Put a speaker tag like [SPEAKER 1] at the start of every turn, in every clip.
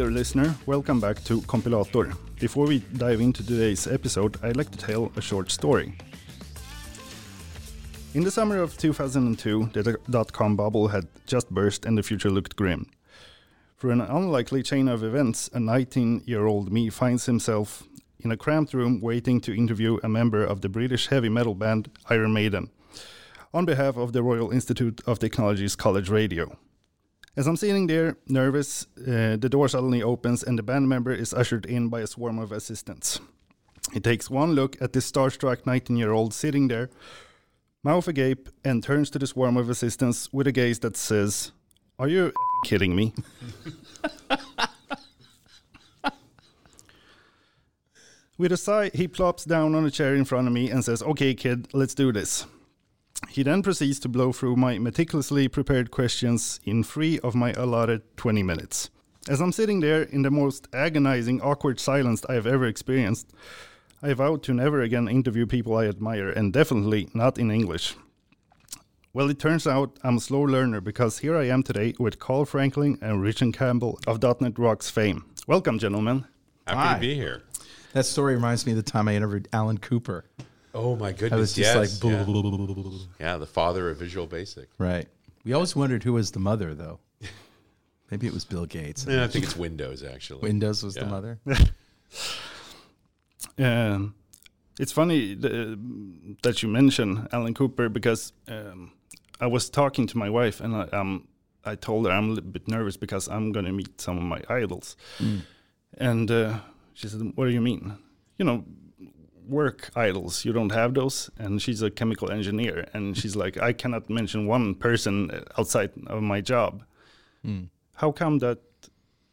[SPEAKER 1] dear listener. Welcome back to Compilator. Before we dive into today's episode, I'd like to tell a short story. In the summer of 2002, the dot com bubble had just burst and the future looked grim. Through an unlikely chain of events, a 19 year old me finds himself in a cramped room waiting to interview a member of the British heavy metal band Iron Maiden on behalf of the Royal Institute of Technology's College Radio. As I'm sitting there, nervous, uh, the door suddenly opens and the band member is ushered in by a swarm of assistants. He takes one look at this starstruck 19 year old sitting there, mouth agape, and turns to the swarm of assistants with a gaze that says, Are you kidding me? With a sigh, he plops down on a chair in front of me and says, Okay, kid, let's do this. He then proceeds to blow through my meticulously prepared questions in three of my allotted 20 minutes. As I'm sitting there in the most agonizing, awkward silence I have ever experienced, I vowed to never again interview people I admire, and definitely not in English. Well, it turns out I'm a slow learner because here I am today with Carl Franklin and Richard Campbell of .NET Rocks fame. Welcome, gentlemen.
[SPEAKER 2] Happy
[SPEAKER 3] Hi.
[SPEAKER 2] to be here.
[SPEAKER 3] That story reminds me of the time I interviewed Alan Cooper.
[SPEAKER 2] Oh my goodness!
[SPEAKER 3] I
[SPEAKER 2] goodness!
[SPEAKER 3] was just
[SPEAKER 2] yes,
[SPEAKER 3] like, blah,
[SPEAKER 2] yeah.
[SPEAKER 3] blah, blah, blah, blah, blah.
[SPEAKER 2] Yeah, the father of Visual Basic.
[SPEAKER 3] right. We always wondered who was the mother, though. Maybe it was Bill Gates.
[SPEAKER 2] Yeah, I think it's Windows actually.
[SPEAKER 3] Windows was
[SPEAKER 2] Yeah.
[SPEAKER 3] the mother.
[SPEAKER 1] Um, it's funny th- that you mention Alan Cooper because um, I was talking to my wife and I, um, I told her I'm a little bit nervous because I'm going to meet some of my idols. And uh, she said, What do you mean? You know, work idols, you don't have those? And she's a chemical engineer. And she's like, I cannot mention one person outside of my job. How come that?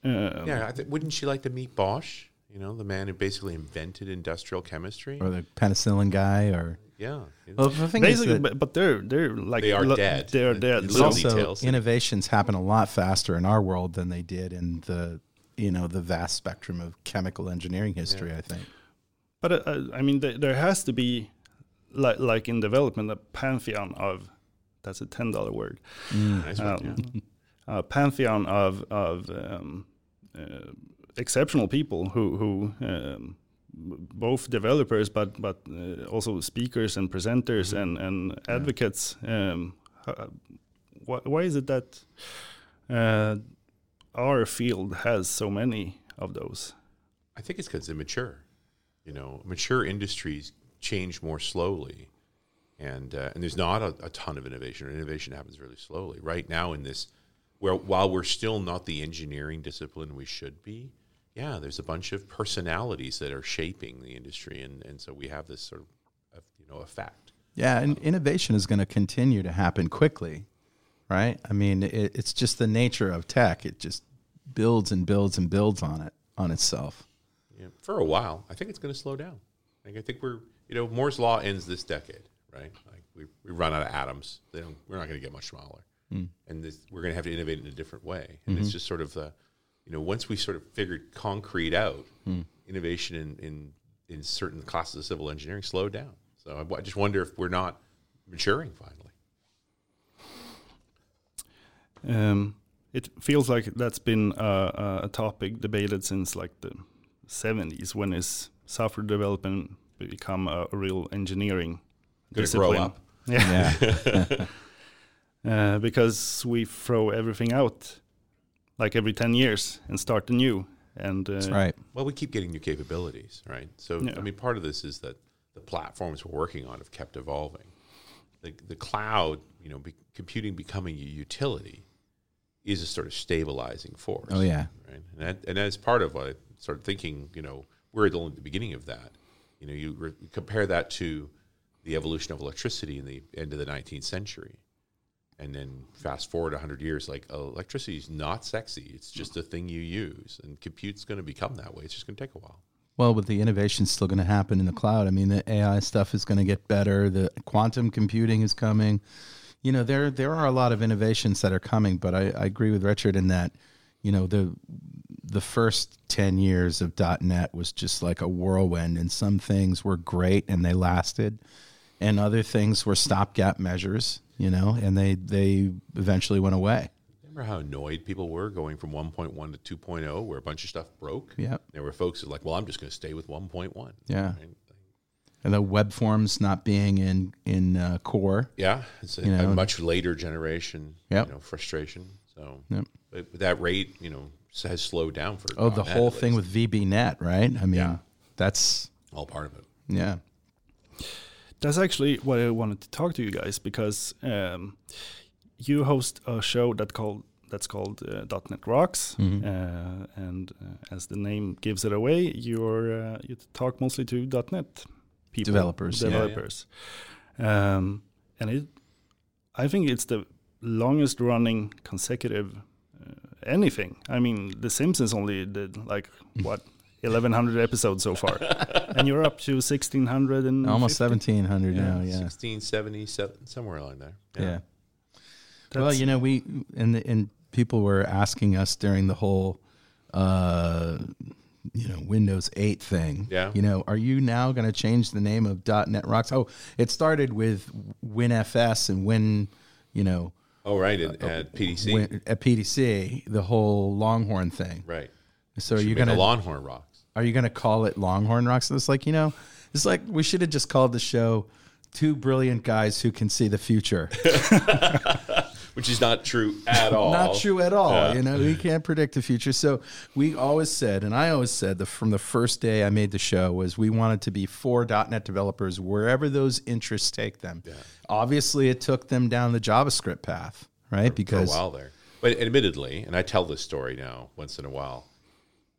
[SPEAKER 1] Uh,
[SPEAKER 2] Yeah, I th- wouldn't she like to meet Bosch? You know, the man who basically invented industrial chemistry.
[SPEAKER 3] Or the penicillin guy, or
[SPEAKER 2] yeah,
[SPEAKER 3] well, the thing is
[SPEAKER 1] Basically,
[SPEAKER 3] that
[SPEAKER 1] but, but they're they're like
[SPEAKER 2] They are
[SPEAKER 1] lo-
[SPEAKER 2] dead.
[SPEAKER 1] They are dead.
[SPEAKER 3] it's
[SPEAKER 2] little
[SPEAKER 3] also
[SPEAKER 2] details.
[SPEAKER 3] innovations happen a lot faster in our world than they did in the you know the vast spectrum of chemical engineering history. I think.
[SPEAKER 1] But uh, uh, I mean, th- there has to be, like, like in development, a pantheon of. That's a ten dollar word.
[SPEAKER 2] nice one,
[SPEAKER 1] Um,
[SPEAKER 2] yeah.
[SPEAKER 1] A pantheon of of um, uh, exceptional people who who um, both developers, but but uh, also speakers and presenters and and advocates. Um, uh, why, why is it that uh, our field has so many of those?
[SPEAKER 2] I think it's because they're mature. You know, mature industries change more slowly, and uh, and there's not a, a ton of innovation. Innovation happens really slowly. Right now, in this, where while we're still not the engineering discipline we should be, yeah, there's a bunch of personalities that are shaping the industry, and and so we have this sort of, you know effect.
[SPEAKER 3] Yeah, and innovation is going to continue to happen quickly, right? I mean, it, it's just the nature of tech. It just builds and builds and builds on it on itself.
[SPEAKER 2] Yeah, for a while, I think it's going to slow down. Like, I think we're, you know, Moore's law ends this decade, right? Like we, we run out of atoms. They don't, we're not going to get much smaller, and this, we're going to have to innovate in a different way. And it's just sort of the, you know, once we sort of figured concrete out, innovation in, in in certain classes of civil engineering slowed down. So I, I just wonder if we're not maturing finally.
[SPEAKER 1] Um, it feels like that's been uh, a topic debated since like the 70s when is software development become a real engineering
[SPEAKER 2] Gonna grow
[SPEAKER 1] discipline.
[SPEAKER 2] up.
[SPEAKER 1] Yeah,
[SPEAKER 3] Yeah,
[SPEAKER 1] uh, because we throw everything out like every 10 years and start anew. And uh,
[SPEAKER 3] that's right.
[SPEAKER 2] Well, we keep getting new capabilities, right? So,
[SPEAKER 1] Yeah.
[SPEAKER 2] I mean, part of this is that the platforms we're working on have kept evolving. The, the cloud, you know, be, computing becoming a utility is a sort of stabilizing force.
[SPEAKER 3] Oh yeah,
[SPEAKER 2] Right. And, that, and as part of what I started thinking, you know, we're at only the beginning of that. You know, you re- compare that to the evolution of electricity in the end of the 19th century. And then fast forward 100 years, like electricity is not sexy. It's just a thing you use. And compute's going to become that way. It's just going to take a while.
[SPEAKER 3] Well, but the innovation's still going to happen in the cloud. I mean, the AI stuff is going to get better. The quantum computing is coming. You know, there there are a lot of innovations that are coming. But I, I agree with Richard in that, you know, the the first ten years of .NET was just like a whirlwind, and some things were great and they lasted, and other things were stopgap measures. You know, and they they eventually went away.
[SPEAKER 2] remember how annoyed people were going from 1.1 to 2.0, where a bunch of stuff broke.
[SPEAKER 3] Yeah.
[SPEAKER 2] There were folks who were like, "Well, I'm just going to stay with 1.1."
[SPEAKER 3] Yeah.
[SPEAKER 2] Right?
[SPEAKER 3] And the web forms not being in in uh, core.
[SPEAKER 2] Yeah, it's a,
[SPEAKER 3] You know,
[SPEAKER 2] a much later generation.
[SPEAKER 3] Yep.
[SPEAKER 2] You know, frustration. So,
[SPEAKER 3] Yep.
[SPEAKER 2] But that rate, you know, has slowed down for.
[SPEAKER 3] Oh, the
[SPEAKER 2] .NET
[SPEAKER 3] whole thing
[SPEAKER 2] least.
[SPEAKER 3] with VB.NET, right? I mean,
[SPEAKER 2] Yeah.
[SPEAKER 3] that's
[SPEAKER 2] all part of it.
[SPEAKER 3] yeah.
[SPEAKER 1] That's actually what I wanted to talk to you guys because um, you host a show that called that's called uh, .NET Rocks,
[SPEAKER 3] Mm-hmm.
[SPEAKER 1] uh, and uh, as the name gives it away, you're uh, you talk mostly to .NET people,
[SPEAKER 3] Developers, yeah.
[SPEAKER 1] developers, Um, and it, I think it's the longest running consecutive anything. I mean, The Simpsons only did like what. 1100 episodes so far and you're up to 1600 and
[SPEAKER 3] Almost 1700 now, yeah.
[SPEAKER 2] 16, 77, somewhere along there.
[SPEAKER 3] Yeah.
[SPEAKER 1] That's-
[SPEAKER 3] well, you know, we and and people were asking us during the whole uh you know Windows 8 thing.
[SPEAKER 2] Yeah.
[SPEAKER 3] You know, are you now going to change the name of .NET Rocks? Oh, it started with WinFS and Win, you know,
[SPEAKER 2] Oh, right. At, uh, at uh, PDC.
[SPEAKER 3] Win, at PDC, the whole Longhorn thing.
[SPEAKER 2] right.
[SPEAKER 3] So are you
[SPEAKER 2] make
[SPEAKER 3] gonna
[SPEAKER 2] Longhorn Rocks.
[SPEAKER 3] are you going to call it Longhorn Rocks? And It's like, you know, it's like we should have just called the show Two Brilliant Guys Who Can See the Future.
[SPEAKER 2] Which is not true at all.
[SPEAKER 3] Not true at all.
[SPEAKER 2] Yeah.
[SPEAKER 3] You know, we can't predict the future. So we always said, and I always said that from the first day I made the show was we wanted to be for .NET developers wherever those interests take them. Obviously, it took them down the JavaScript path, right?
[SPEAKER 2] for a
[SPEAKER 3] because
[SPEAKER 2] while there. But admittedly, and I tell this story now once in a while,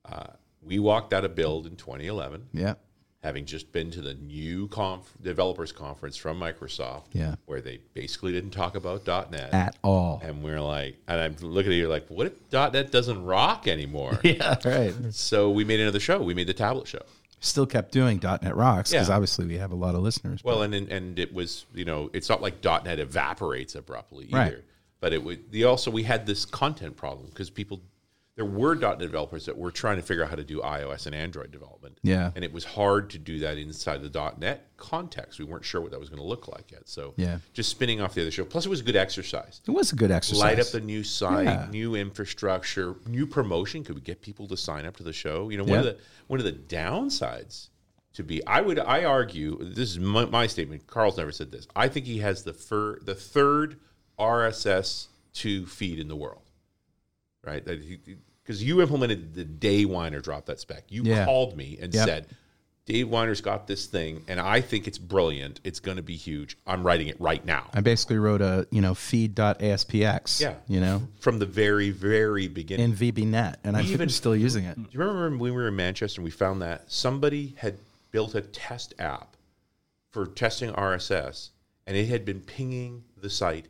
[SPEAKER 2] uh, we walked out of Build in 2011,
[SPEAKER 3] yeah,
[SPEAKER 2] having just been to the new conf- developers conference from Microsoft,
[SPEAKER 3] Yeah.
[SPEAKER 2] where they basically didn't talk about .NET.
[SPEAKER 3] at all.
[SPEAKER 2] and we're like, and I'm looking at you like, what if .NET doesn't rock anymore?
[SPEAKER 3] Yeah, right.
[SPEAKER 2] So we made another show. We made the tablet show.
[SPEAKER 3] Still kept doing .NET Rocks because
[SPEAKER 2] Yeah.
[SPEAKER 3] obviously we have a lot of listeners.
[SPEAKER 2] Well, and and- and it was you know it's not like .NET evaporates abruptly either.
[SPEAKER 3] Right.
[SPEAKER 2] But it would. The also we had this content problem because people there were .NET developers that were trying to figure out how to do iOS and Android development.
[SPEAKER 3] Yeah.
[SPEAKER 2] and it was hard to do that inside the .NET context. We weren't sure what that was going to look like yet. So
[SPEAKER 3] Yeah.
[SPEAKER 2] just spinning off the other show. Plus, it was a good exercise.
[SPEAKER 3] it was a good exercise.
[SPEAKER 2] Light up the new site,
[SPEAKER 3] Yeah.
[SPEAKER 2] new infrastructure, new promotion. Could we get people to sign up to the show? You know, one of the one of the downsides to be, I would, I argue, this is my, my statement. Carl's never said this. I think he has the fir, the third RSS two feed in the world, right? That because you implemented the day Winer dropped that spec. You
[SPEAKER 3] Yeah.
[SPEAKER 2] called me and
[SPEAKER 3] Yep.
[SPEAKER 2] said. Dave Winer's got this thing, and I think it's brilliant. It's going to be huge. I'm writing it right now.
[SPEAKER 3] I basically wrote a you know feed.aspx.
[SPEAKER 2] Yeah.
[SPEAKER 3] you know,
[SPEAKER 2] From the very, very beginning.
[SPEAKER 3] in VB.NET, and I'm
[SPEAKER 2] even-
[SPEAKER 3] still using it.
[SPEAKER 2] Do you remember when we were in Manchester and we found that somebody had built a test app for testing RSS and it had been pinging the site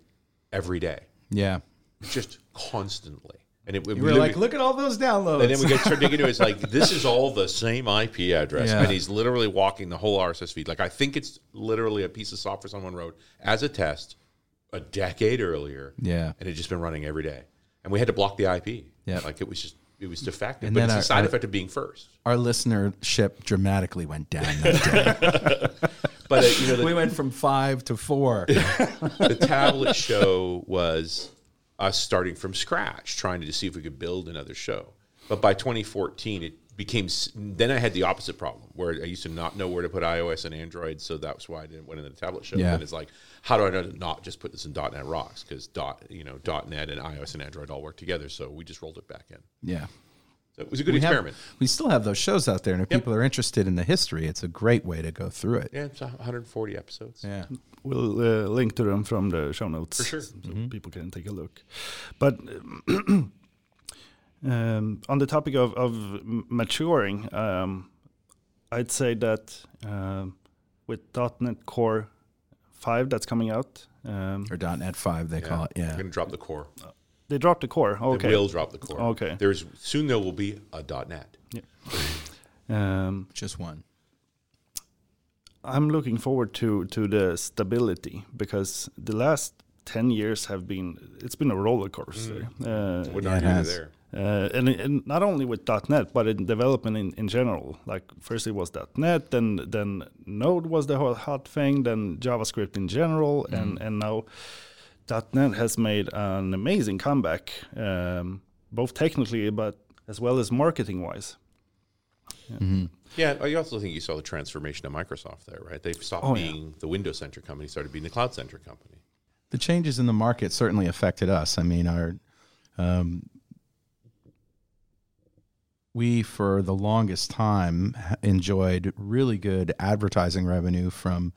[SPEAKER 2] every day,
[SPEAKER 3] Yeah.
[SPEAKER 2] just constantly. And it,
[SPEAKER 3] were like, look at all those downloads.
[SPEAKER 2] and then we get started digging into it. It's like this is all the same IP address,
[SPEAKER 3] Yeah.
[SPEAKER 2] and he's literally walking the whole RSS feed. Like I think it's literally a piece of software someone wrote as a test a decade earlier,
[SPEAKER 3] Yeah.
[SPEAKER 2] and it just been running every day. And we had to block the IP.
[SPEAKER 3] Yeah.
[SPEAKER 2] like it was just it was defective.
[SPEAKER 3] And
[SPEAKER 2] but
[SPEAKER 3] then
[SPEAKER 2] it's
[SPEAKER 3] our-
[SPEAKER 2] a side
[SPEAKER 3] our-
[SPEAKER 2] effect of being first.
[SPEAKER 3] Our listenership dramatically went down that day.
[SPEAKER 2] But uh, you know, the,
[SPEAKER 3] we went from five to four.
[SPEAKER 2] the tablet show was us starting from scratch, trying to see if we could build another show. But by 2014, it became. Then I had the opposite problem, where I used to not know where to put iOS and Android, so that's why I didn't went into the tablet show.
[SPEAKER 3] Yeah.
[SPEAKER 2] And it's like, how do I know to not just put this in .NET Rocks because dot you know .NET and iOS and Android all work together. So we just rolled it back in.
[SPEAKER 3] Yeah.
[SPEAKER 2] So it was a good
[SPEAKER 3] We have-
[SPEAKER 2] experiment.
[SPEAKER 3] we still have those shows out there, and if people are interested in the history, it's a great way to go through it.
[SPEAKER 2] yeah, it's 140 episodes.
[SPEAKER 3] Yeah.
[SPEAKER 1] We'll uh, link to them from the show notes,
[SPEAKER 2] For sure.
[SPEAKER 1] so people can take a look. But um, um, on the topic of, of maturing, um, I'd say that um, with .NET Core five that's coming out, um,
[SPEAKER 3] Or .NET 5, they call it.
[SPEAKER 2] Yeah, We're
[SPEAKER 3] Yeah.
[SPEAKER 2] going to drop the core.
[SPEAKER 1] they dropped the core. Okay,
[SPEAKER 2] They will drop the core.
[SPEAKER 1] Okay.
[SPEAKER 2] There's soon there will be a .NET. Yeah.
[SPEAKER 1] um,
[SPEAKER 3] Just one.
[SPEAKER 1] I'm looking forward to to the stability because the last ten years have been it's been a roller coaster. Uh,
[SPEAKER 2] Would
[SPEAKER 3] Yeah,
[SPEAKER 2] not
[SPEAKER 3] it
[SPEAKER 2] there.
[SPEAKER 1] Uh, and, and not only with .NET, but in development in, in general. Like first it was .NET, then then Node was the whole hot thing, then JavaScript in general, and and now .NET has made an amazing comeback, um, both technically but as well as marketing wise.
[SPEAKER 2] Yeah. Yeah, I also think you saw the transformation of Microsoft there, right? They stopped
[SPEAKER 1] Oh, yeah.
[SPEAKER 2] being the Windows centric company, started being the cloud centric company.
[SPEAKER 3] the changes in the market certainly affected us. I mean, our um, we for the longest time enjoyed really good advertising revenue from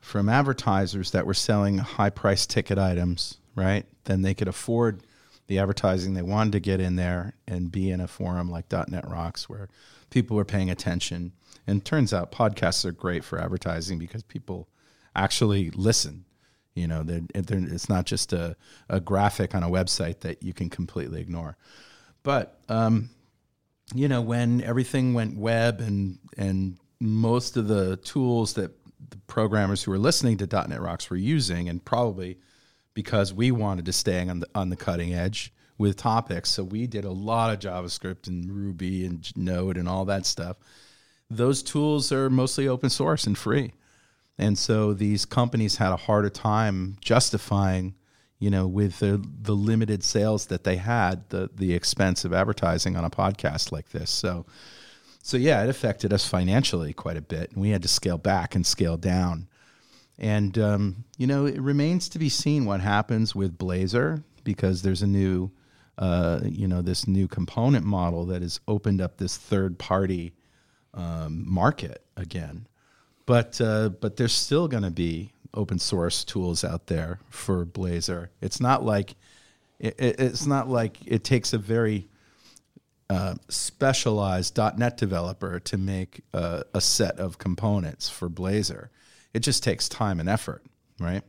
[SPEAKER 3] from advertisers that were selling high price ticket items. Right, then they could afford the advertising they wanted to get in there and be in a forum like .NET Rocks where people were paying attention. And turns out podcasts are great for advertising because people actually listen. You know, they're, they're, it's not just a, a graphic on a website that you can completely ignore. But um, you know, when everything went web and and most of the tools that the programmers who were listening to .NET Rocks were using, and probably because we wanted to stay on the on the cutting edge with topics, so we did a lot of JavaScript and Ruby and Node and all that stuff. Those tools are mostly open source and free. And so these companies had a harder time justifying, you know, with the, the limited sales that they had, the the expense of advertising on a podcast like this. So so yeah, it affected us financially quite a bit. And we had to scale back and scale down. And um, you know, it remains to be seen what happens with Blazor because there's a new uh, you know, this new component model that has opened up this third party um, market again but uh, but there's still going to be open source tools out there for Blazor. It's not like it, it- it's not like it takes a very uh, specialized .NET developer to make a, a set of components for Blazor. It just takes time and effort, right?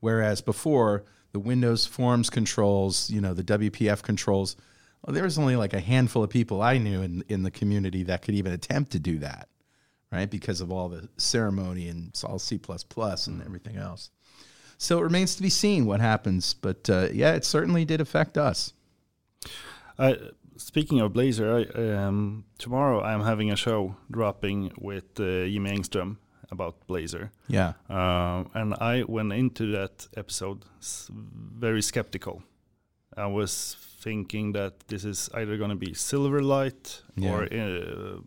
[SPEAKER 3] Whereas before the Windows Forms controls, you know, the WPF controls, well, there was only like a handful of people I knew in in the community that could even attempt to do that right? Because of all the ceremony and it's all C and everything else. So it remains to be seen what happens. But uh, yeah, it certainly did affect us.
[SPEAKER 1] I, speaking of Blazor, I, um, tomorrow I'm having a show dropping with uh, Jimmy Engström about Blazor.
[SPEAKER 3] Yeah.
[SPEAKER 1] Um, and I went into that episode very skeptical. I was thinking that this is either going to be Silverlight or, uh,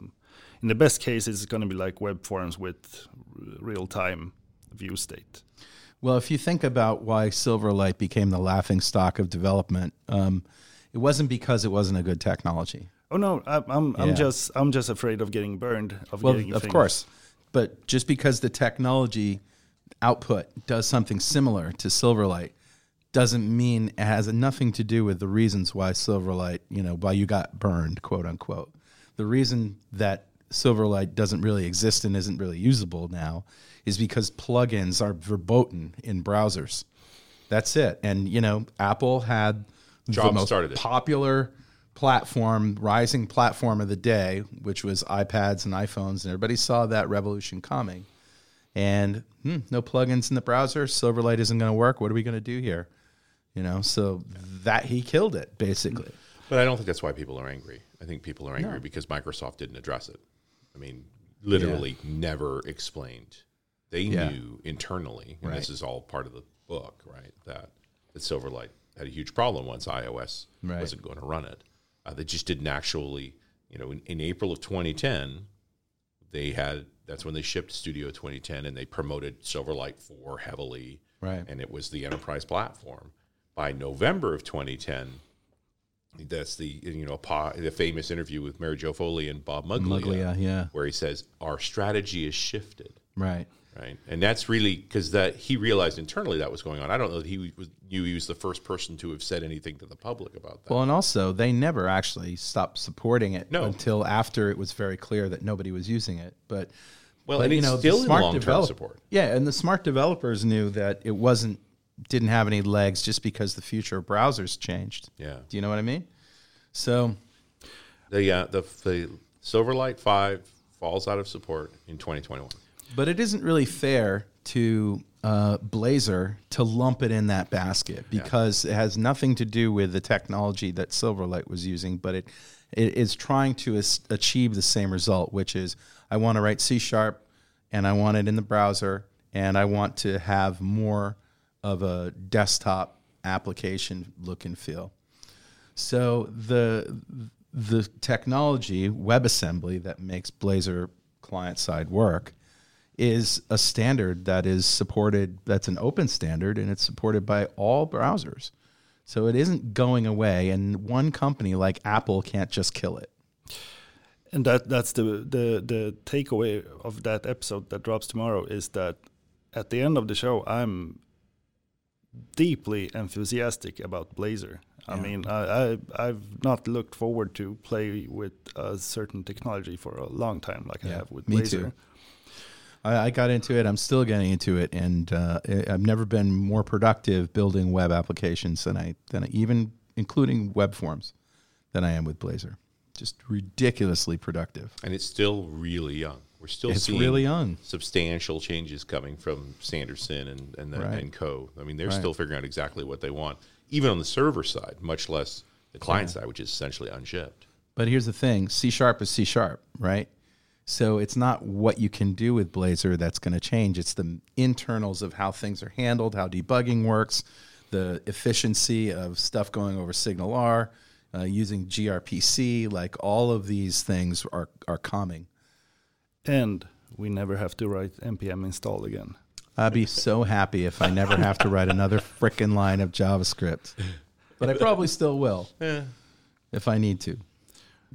[SPEAKER 1] in the best case, it's going to be like web forms with r- real-time view state.
[SPEAKER 3] Well, if you think about why Silverlight became the laughing stock of development, um, it wasn't because it wasn't a good technology.
[SPEAKER 1] Oh no, I, I'm I'm just I'm just afraid of getting burned. Of
[SPEAKER 3] Well,
[SPEAKER 1] getting
[SPEAKER 3] of
[SPEAKER 1] things.
[SPEAKER 3] course. But just because the technology output does something similar to Silverlight doesn't mean it has nothing to do with the reasons why Silverlight, you know, why you got burned, quote unquote. The reason that Silverlight doesn't really exist and isn't really usable now is because plugins are verboten in browsers. That's it. And you know, Apple had the most popular platform, rising platform of the day, which was iPads and iPhones, and everybody saw that revolution coming. And hmm, no plugins in the browser. Silverlight isn't going to work. What are we going to do here? You know, so that he killed it basically.
[SPEAKER 2] But I don't think that's why people are angry. I think people are angry because Microsoft didn't address it. I mean, literally never explained. They
[SPEAKER 3] Yeah.
[SPEAKER 2] knew internally, and
[SPEAKER 3] Right.
[SPEAKER 2] this is all part of the book, right? That that Silverlight had a huge problem once iOS
[SPEAKER 3] Right.
[SPEAKER 2] wasn't going to run it. Uh, they just didn't actually, you know, in, in April of 2010, they had that's when they shipped Studio 2010, and they promoted Silverlight 4 heavily,
[SPEAKER 3] Right.
[SPEAKER 2] and it was the enterprise platform. By November of 2010, that's the you know pa, the famous interview with Mary Jo Foley and Bob Muglia,
[SPEAKER 3] Muglia, yeah.
[SPEAKER 2] where he says our strategy is shifted,
[SPEAKER 3] Right.
[SPEAKER 2] Right? And that's really because that he realized internally that was going on. I don't know that he was knew he was the first person to have said anything to the public about that.
[SPEAKER 3] Well, and also they never actually stopped supporting it
[SPEAKER 2] No.
[SPEAKER 3] until after it was very clear that nobody was using it. But
[SPEAKER 2] Well,
[SPEAKER 3] but,
[SPEAKER 2] and
[SPEAKER 3] you know,
[SPEAKER 2] still
[SPEAKER 3] smart
[SPEAKER 2] long-term
[SPEAKER 3] develop-
[SPEAKER 2] support.
[SPEAKER 3] Yeah, and the smart developers knew that it wasn't didn't have any legs just because the future of browsers changed.
[SPEAKER 2] yeah,
[SPEAKER 3] Do you know what I mean? So
[SPEAKER 2] the uh, the the Silverlight Five falls out of support in 2021.
[SPEAKER 3] But it isn't really fair to uh, Blazor to lump it in that basket because it has nothing to do with the technology that Silverlight was using, but it it is trying to as- achieve the same result, which is I want to write C sharp and I want it in the browser and I want to have more of a desktop application look and feel. So the the technology WebAssembly that makes Blazor client side work is a standard that is supported that's an open standard and it's supported by all browsers. So it isn't going away and one company like Apple can't just kill it.
[SPEAKER 1] And that that's the the the takeaway of that episode that drops tomorrow is that at the end of the show I'm deeply enthusiastic about Blazor. I mean, I, I have not looked forward to play with a certain technology for a long time, like yeah, I have with
[SPEAKER 3] me
[SPEAKER 1] Blazor.
[SPEAKER 3] Too. I, I, got into it. I'm still getting into it, and uh, I've never been more productive building web applications than I than I, even including web forms than I am with Blazor. Just ridiculously productive.
[SPEAKER 2] And it's still really young. We're still
[SPEAKER 3] it's
[SPEAKER 2] seeing
[SPEAKER 3] really young.
[SPEAKER 2] substantial changes coming from Sanderson and and, the, right. and Co. I mean, they're right. still figuring out exactly what they want even on the server side, much less the client yeah. side, which is essentially unshipped.
[SPEAKER 3] But here's the thing C sharp is C sharp, right? So it's not what you can do with Blazor that's going to change. It's the internals of how things are handled, how debugging works, the efficiency of stuff going over SignalR, uh, using gRPC. Like all of these things are, are coming.
[SPEAKER 1] And we never have to write npm install again.
[SPEAKER 3] I'd be so happy if I never have to write another freaking line of JavaScript. But I probably still will. Yeah. If I need to.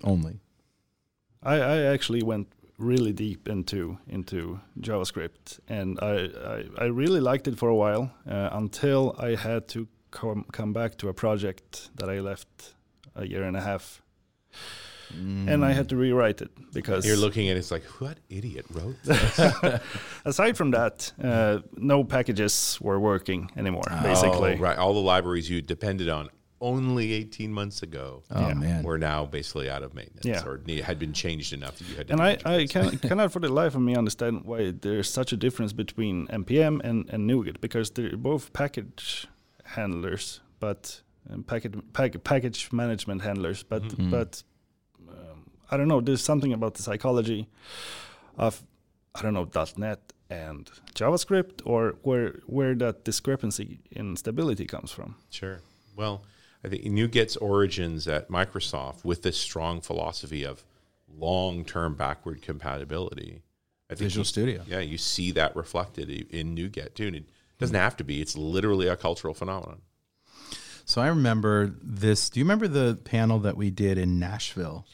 [SPEAKER 3] Only.
[SPEAKER 1] I, I actually went really deep into into JavaScript, and I, I, I really liked it for a while uh, until I had to come come back to a project that I left a year and a half Mm. And I had to rewrite it because
[SPEAKER 2] you're looking at it, it's like what idiot wrote
[SPEAKER 1] Aside from that, uh, no packages were working anymore. Oh, basically,
[SPEAKER 2] right. All the libraries you depended on only 18 months ago
[SPEAKER 3] oh, yeah. man.
[SPEAKER 2] were now basically out of maintenance yeah. or had been changed enough that you had to
[SPEAKER 1] and I, I can, cannot for the life of me understand why there's such a difference between npm and, and NuGet because they're both package handlers but um, package, pack, package management handlers but mm-hmm. but I don't know. There's something about the psychology of I don't know .NET and JavaScript, or where where that discrepancy in stability comes from.
[SPEAKER 2] Sure. Well, I think NuGet's origins at Microsoft with this strong philosophy of long-term backward compatibility.
[SPEAKER 3] I think Visual you, Studio.
[SPEAKER 2] Yeah, you see that reflected in NuGet too. And it doesn't have to be. It's literally a cultural phenomenon.
[SPEAKER 3] So I remember this. Do you remember the panel that we did in Nashville?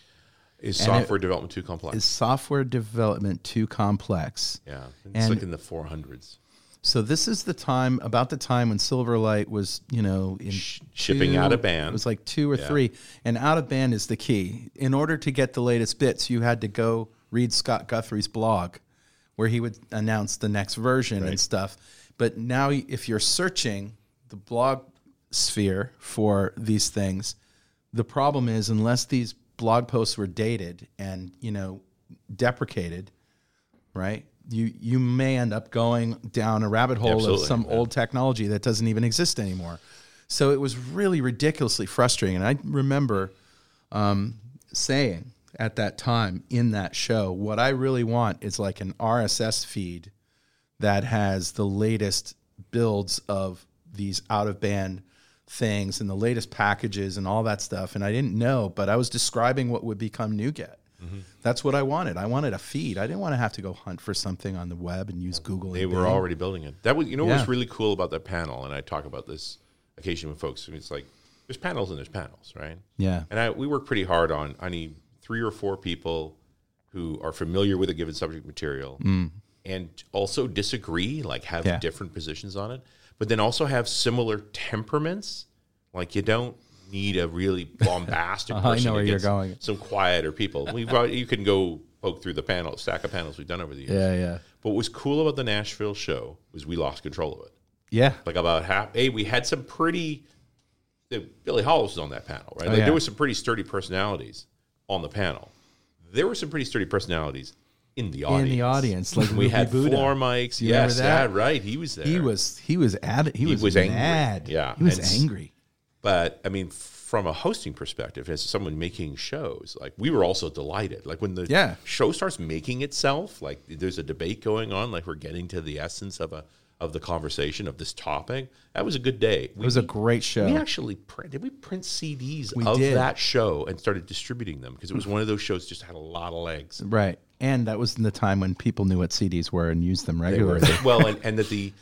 [SPEAKER 2] Is software it, development too complex?
[SPEAKER 3] Is software development too complex?
[SPEAKER 2] Yeah, it's and like in the 400s.
[SPEAKER 3] So this is the time, about the time when Silverlight was, you know, in Sh-
[SPEAKER 2] shipping two, out of band.
[SPEAKER 3] It was like two or yeah. three, and out of band is the key. In order to get the latest bits, you had to go read Scott Guthrie's blog, where he would announce the next version right. and stuff. But now, if you're searching the blog sphere for these things, the problem is unless these blog posts were dated and you know deprecated, right? You you may end up going down a rabbit hole Absolutely, of some yeah. old technology that doesn't even exist anymore. So it was really ridiculously frustrating. And I remember um, saying at that time in that show, what I really want is like an RSS feed that has the latest builds of these out of band things and the latest packages and all that stuff. And I didn't know, but I was describing what would become NuGet. Mm-hmm. That's what I wanted. I wanted a feed. I didn't want to have to go hunt for something on the web and use Google.
[SPEAKER 2] They were already building it. That was, you know, what was really cool about that panel, and I talk about this occasionally with folks. It's like there's panels and there's panels, right?
[SPEAKER 3] Yeah.
[SPEAKER 2] And I we work pretty hard on. I need three or four people who are familiar with a given subject material mm. and also disagree, like have yeah. different positions on it but then also have similar temperaments. Like you don't need a really bombastic uh, person.
[SPEAKER 3] I know where you're going.
[SPEAKER 2] Some quieter people. We you can go poke through the panel stack of panels we've done over the years.
[SPEAKER 3] Yeah, yeah.
[SPEAKER 2] But what was cool about the Nashville show was we lost control of it.
[SPEAKER 3] Yeah.
[SPEAKER 2] Like about half. Hey, we had some pretty. Billy Hollis was on that panel, right? Oh, like yeah. there were some pretty sturdy personalities on the panel. There were some pretty sturdy personalities in the audience.
[SPEAKER 3] In the audience, like
[SPEAKER 2] we had Buddha. floor mics. You yes, yeah, right. He was there.
[SPEAKER 3] He was he was at he, he was, was mad.
[SPEAKER 2] Angry. Yeah,
[SPEAKER 3] he was and, angry.
[SPEAKER 2] But I mean, from a hosting perspective, as someone making shows, like we were also delighted. Like when the
[SPEAKER 3] yeah.
[SPEAKER 2] show starts making itself, like there's a debate going on, like we're getting to the essence of a of the conversation of this topic. That was a good day.
[SPEAKER 3] It was a great show.
[SPEAKER 2] We actually print, did we print CDs
[SPEAKER 3] We
[SPEAKER 2] of
[SPEAKER 3] did.
[SPEAKER 2] that show and started distributing them because it was one of those shows just had a lot of legs.
[SPEAKER 3] right. And that was in the time when people knew what CDs were and used them
[SPEAKER 2] were-
[SPEAKER 3] regularly.
[SPEAKER 2] well, and, and that the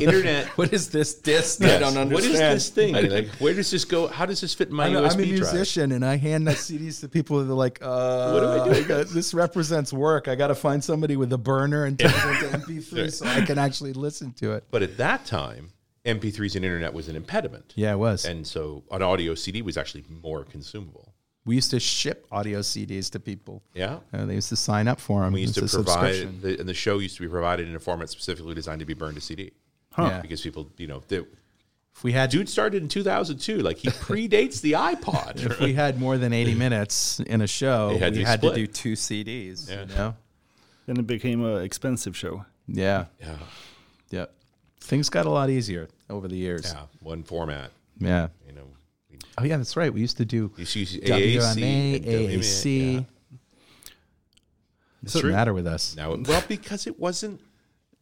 [SPEAKER 2] internet.
[SPEAKER 3] what is this disc?
[SPEAKER 2] Yes. I don't understand. What is this thing? Like, where does this go? How does this fit in my
[SPEAKER 3] I'm,
[SPEAKER 2] USB
[SPEAKER 3] I'm a
[SPEAKER 2] drive?
[SPEAKER 3] musician and I hand that CDs to people and they're like, uh,
[SPEAKER 2] What do I do?
[SPEAKER 3] got- this represents work. I got to find somebody with a burner and turn it into MP3 so I can actually listen to it.
[SPEAKER 2] But at that time, MP3s and internet was an impediment.
[SPEAKER 3] Yeah, it was.
[SPEAKER 2] And so an audio CD was actually more consumable.
[SPEAKER 3] we used to ship audio CDs to people.
[SPEAKER 2] Yeah.
[SPEAKER 3] Uh, they used to sign up for them.
[SPEAKER 2] We used to provide, the, and the show used to be provided in a format specifically designed to be burned to CD.
[SPEAKER 3] Yeah.
[SPEAKER 2] Because people, you know, the,
[SPEAKER 3] If we had
[SPEAKER 2] dude started in 2002. Like he predates the iPod.
[SPEAKER 3] if we had more than 80 minutes in a show,
[SPEAKER 2] had
[SPEAKER 3] we
[SPEAKER 2] be
[SPEAKER 3] had to do two CDs.
[SPEAKER 2] Yeah.
[SPEAKER 3] You know?
[SPEAKER 1] Then it became an expensive show.
[SPEAKER 3] Yeah.
[SPEAKER 2] yeah.
[SPEAKER 3] Yeah. Things got a lot easier over the years.
[SPEAKER 2] Yeah. One format.
[SPEAKER 3] Yeah.
[SPEAKER 2] You know, we
[SPEAKER 3] Oh yeah, that's right. We used to do
[SPEAKER 2] used to use
[SPEAKER 3] WMA,
[SPEAKER 2] AAC.
[SPEAKER 3] AAC.
[SPEAKER 2] yeah.
[SPEAKER 3] Doesn't matter with us.
[SPEAKER 2] Now, well, because it wasn't.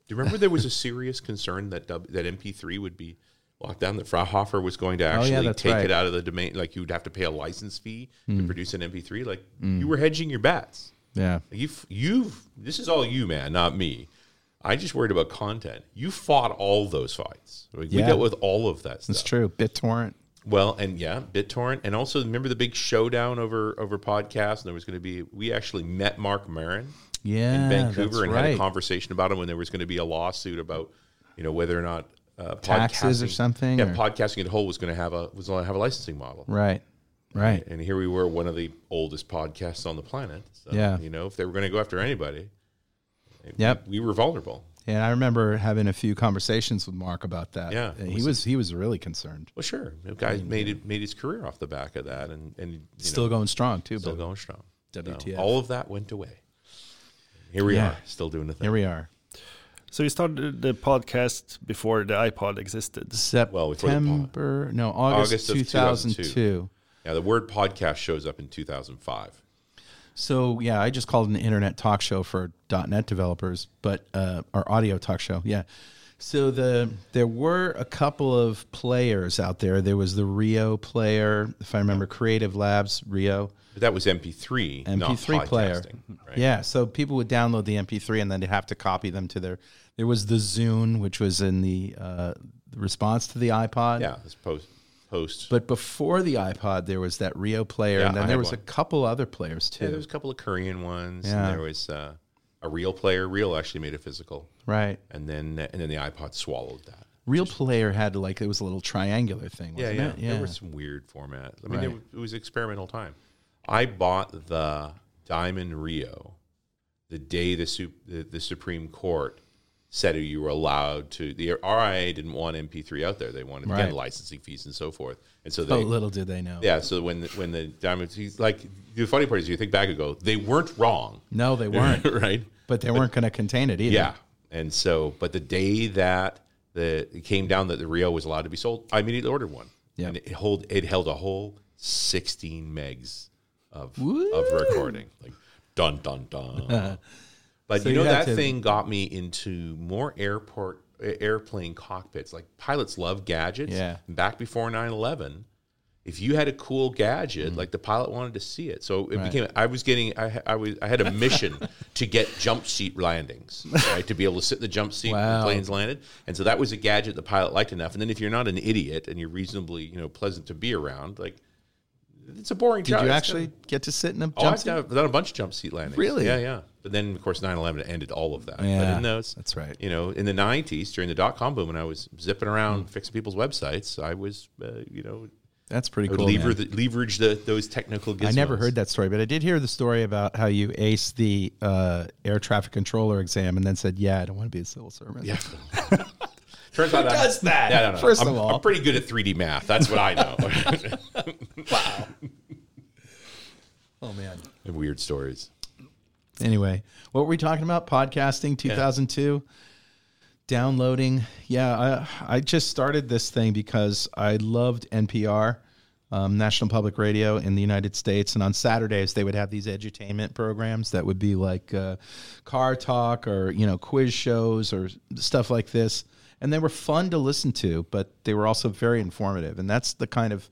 [SPEAKER 2] Do you remember there was a serious concern that w, that MP3 would be locked down? That Fraunhofer was going to
[SPEAKER 3] Oh, yeah,
[SPEAKER 2] actually take
[SPEAKER 3] right.
[SPEAKER 2] it out of the domain. Like you would have to pay a license fee
[SPEAKER 3] Hmm.
[SPEAKER 2] to produce an MP3. Like you were hedging your bets.
[SPEAKER 3] Yeah.
[SPEAKER 2] You've you've this is all you, man, not me. I just worried about content. You fought all those fights. Like, We
[SPEAKER 3] Yeah.
[SPEAKER 2] dealt with all of that
[SPEAKER 3] That's true. BitTorrent.
[SPEAKER 2] Well, and yeah, BitTorrent, and also remember the big showdown over over podcast. And there was going to be. We actually met Marc Maron
[SPEAKER 3] Yeah.
[SPEAKER 2] in Vancouver and had a conversation about it when there was going to be a lawsuit about you know whether or not uh,
[SPEAKER 3] Taxes or something,
[SPEAKER 2] Yeah,
[SPEAKER 3] or-
[SPEAKER 2] podcasting as a whole was going to have a was going to have a licensing model.
[SPEAKER 3] Right. Right.
[SPEAKER 2] And here we were, one of the oldest podcasts on the planet. So,
[SPEAKER 3] Yeah.
[SPEAKER 2] you know, if they were going to go after anybody,
[SPEAKER 3] Yep.
[SPEAKER 2] we were vulnerable.
[SPEAKER 3] And I remember having a few conversations with Mark about that.
[SPEAKER 2] Yeah.
[SPEAKER 3] And he was he was really concerned.
[SPEAKER 2] Well, sure, the guy made it made his career off the back of that, and and you
[SPEAKER 3] Still
[SPEAKER 2] know,
[SPEAKER 3] going strong too.
[SPEAKER 2] still going strong. So,
[SPEAKER 3] WTF.
[SPEAKER 2] all of that went away. Here we
[SPEAKER 3] Yeah.
[SPEAKER 2] are, still doing the thing.
[SPEAKER 3] Here we are.
[SPEAKER 1] So you started the podcast before the iPod existed.
[SPEAKER 2] Well, before the
[SPEAKER 3] September, no, August,
[SPEAKER 2] August
[SPEAKER 3] 2002.
[SPEAKER 2] 2002. Yeah, the word podcast shows up in 2005.
[SPEAKER 3] So yeah, I just called an internet talk show for .NET developers, but uh, or audio talk show. Yeah. So the there were a couple of players out there. There was the Rio player, if I remember, Creative Labs Rio.
[SPEAKER 2] But that was MP3, not
[SPEAKER 3] MP3 player.
[SPEAKER 2] Right?
[SPEAKER 3] Yeah, so people would download the MP3 and then they'd have to copy them to their. There was the Zune, which was in the, uh, response to the iPod.
[SPEAKER 2] yeah. Post post.
[SPEAKER 3] But before the iPod, there was that Rio player,
[SPEAKER 2] Yeah,
[SPEAKER 3] and then
[SPEAKER 2] I
[SPEAKER 3] there was
[SPEAKER 2] one.
[SPEAKER 3] a couple other players too.
[SPEAKER 2] yeah, there was a couple of Korean ones,
[SPEAKER 3] Yeah.
[SPEAKER 2] and there was uh, a real player. Real actually made a physical,
[SPEAKER 3] right.
[SPEAKER 2] and then and then the iPod swallowed that.
[SPEAKER 3] Real player had like it was a little triangular thing,
[SPEAKER 2] Yeah,
[SPEAKER 3] wasn't
[SPEAKER 2] yeah.
[SPEAKER 3] it? Yeah.
[SPEAKER 2] There were some weird formats. I mean,
[SPEAKER 3] Right.
[SPEAKER 2] was, it was experimental time. I bought the Diamond Rio the day the, sup- the the Supreme Court said you were allowed to. The RIAA didn't want MP3 out there. They wanted again licensing fees and so forth. And so
[SPEAKER 3] oh, little did they know.
[SPEAKER 2] yeah. So when the, when the Diamond, he's like the funny part is you think back and go, they weren't wrong,
[SPEAKER 3] No, they weren't.
[SPEAKER 2] right?
[SPEAKER 3] but they weren't going to contain it either.
[SPEAKER 2] Yeah. And so, but the day that the it came down that the Rio was allowed to be sold, I immediately ordered one.
[SPEAKER 3] Yeah.
[SPEAKER 2] And it hold it held a whole 16 megs of
[SPEAKER 3] Woo.
[SPEAKER 2] of recording. Like dun dun dun. but
[SPEAKER 3] So
[SPEAKER 2] you know that
[SPEAKER 3] to-
[SPEAKER 2] thing got me into more airport airplane cockpits. Like pilots love gadgets.
[SPEAKER 3] Yeah.
[SPEAKER 2] Back before 9/11, if you had a cool gadget, like the pilot wanted to see it. So it
[SPEAKER 3] Mm. Right.
[SPEAKER 2] became. I was getting. I, I was. I had a mission to get jump seat landings, right? To be able to sit in the jump seat when
[SPEAKER 3] Wow.
[SPEAKER 2] the planes landed, and so that was a gadget the pilot liked enough. And then if you're not an idiot and you're reasonably, you know, pleasant to be around, like it's a boring
[SPEAKER 3] Did
[SPEAKER 2] job.
[SPEAKER 3] Did
[SPEAKER 2] you
[SPEAKER 3] actually get to sit in a
[SPEAKER 2] Oh,
[SPEAKER 3] jump
[SPEAKER 2] I've
[SPEAKER 3] seat?
[SPEAKER 2] done, a bunch of jump seat landings.
[SPEAKER 3] Really?
[SPEAKER 2] Yeah, yeah. But then, of course, 9/11 ended all of that. But
[SPEAKER 3] Yeah,
[SPEAKER 2] in those,
[SPEAKER 3] that's right.
[SPEAKER 2] You know, in the 90s during the dot com boom, when I was zipping around fixing people's websites, I was, uh, you know,
[SPEAKER 3] That's pretty cool.
[SPEAKER 2] lever the, leverage the, those technical gizmos.
[SPEAKER 3] I never heard that story, but I did hear the story about how you aced the uh, air traffic controller exam and then said, "Yeah, I don't want to be a civil servant."
[SPEAKER 2] Yeah. Turns out I'm-
[SPEAKER 3] does that?
[SPEAKER 2] Yeah, no, no.
[SPEAKER 3] First
[SPEAKER 2] I'm,
[SPEAKER 3] of all.
[SPEAKER 2] I'm pretty good at 3D math. That's what I know.
[SPEAKER 3] Wow. oh man.
[SPEAKER 2] Weird stories.
[SPEAKER 3] Anyway, what were we talking about? Podcasting 2002. Downloading. Yeah, I, I just started this thing because I loved NPR, um, National Public Radio in the United States. And on Saturdays, they would have these edutainment programs that would be like uh, car talk or, you know, quiz shows or stuff like this. and they were fun to listen to, but they were also very informative, and that's the kind of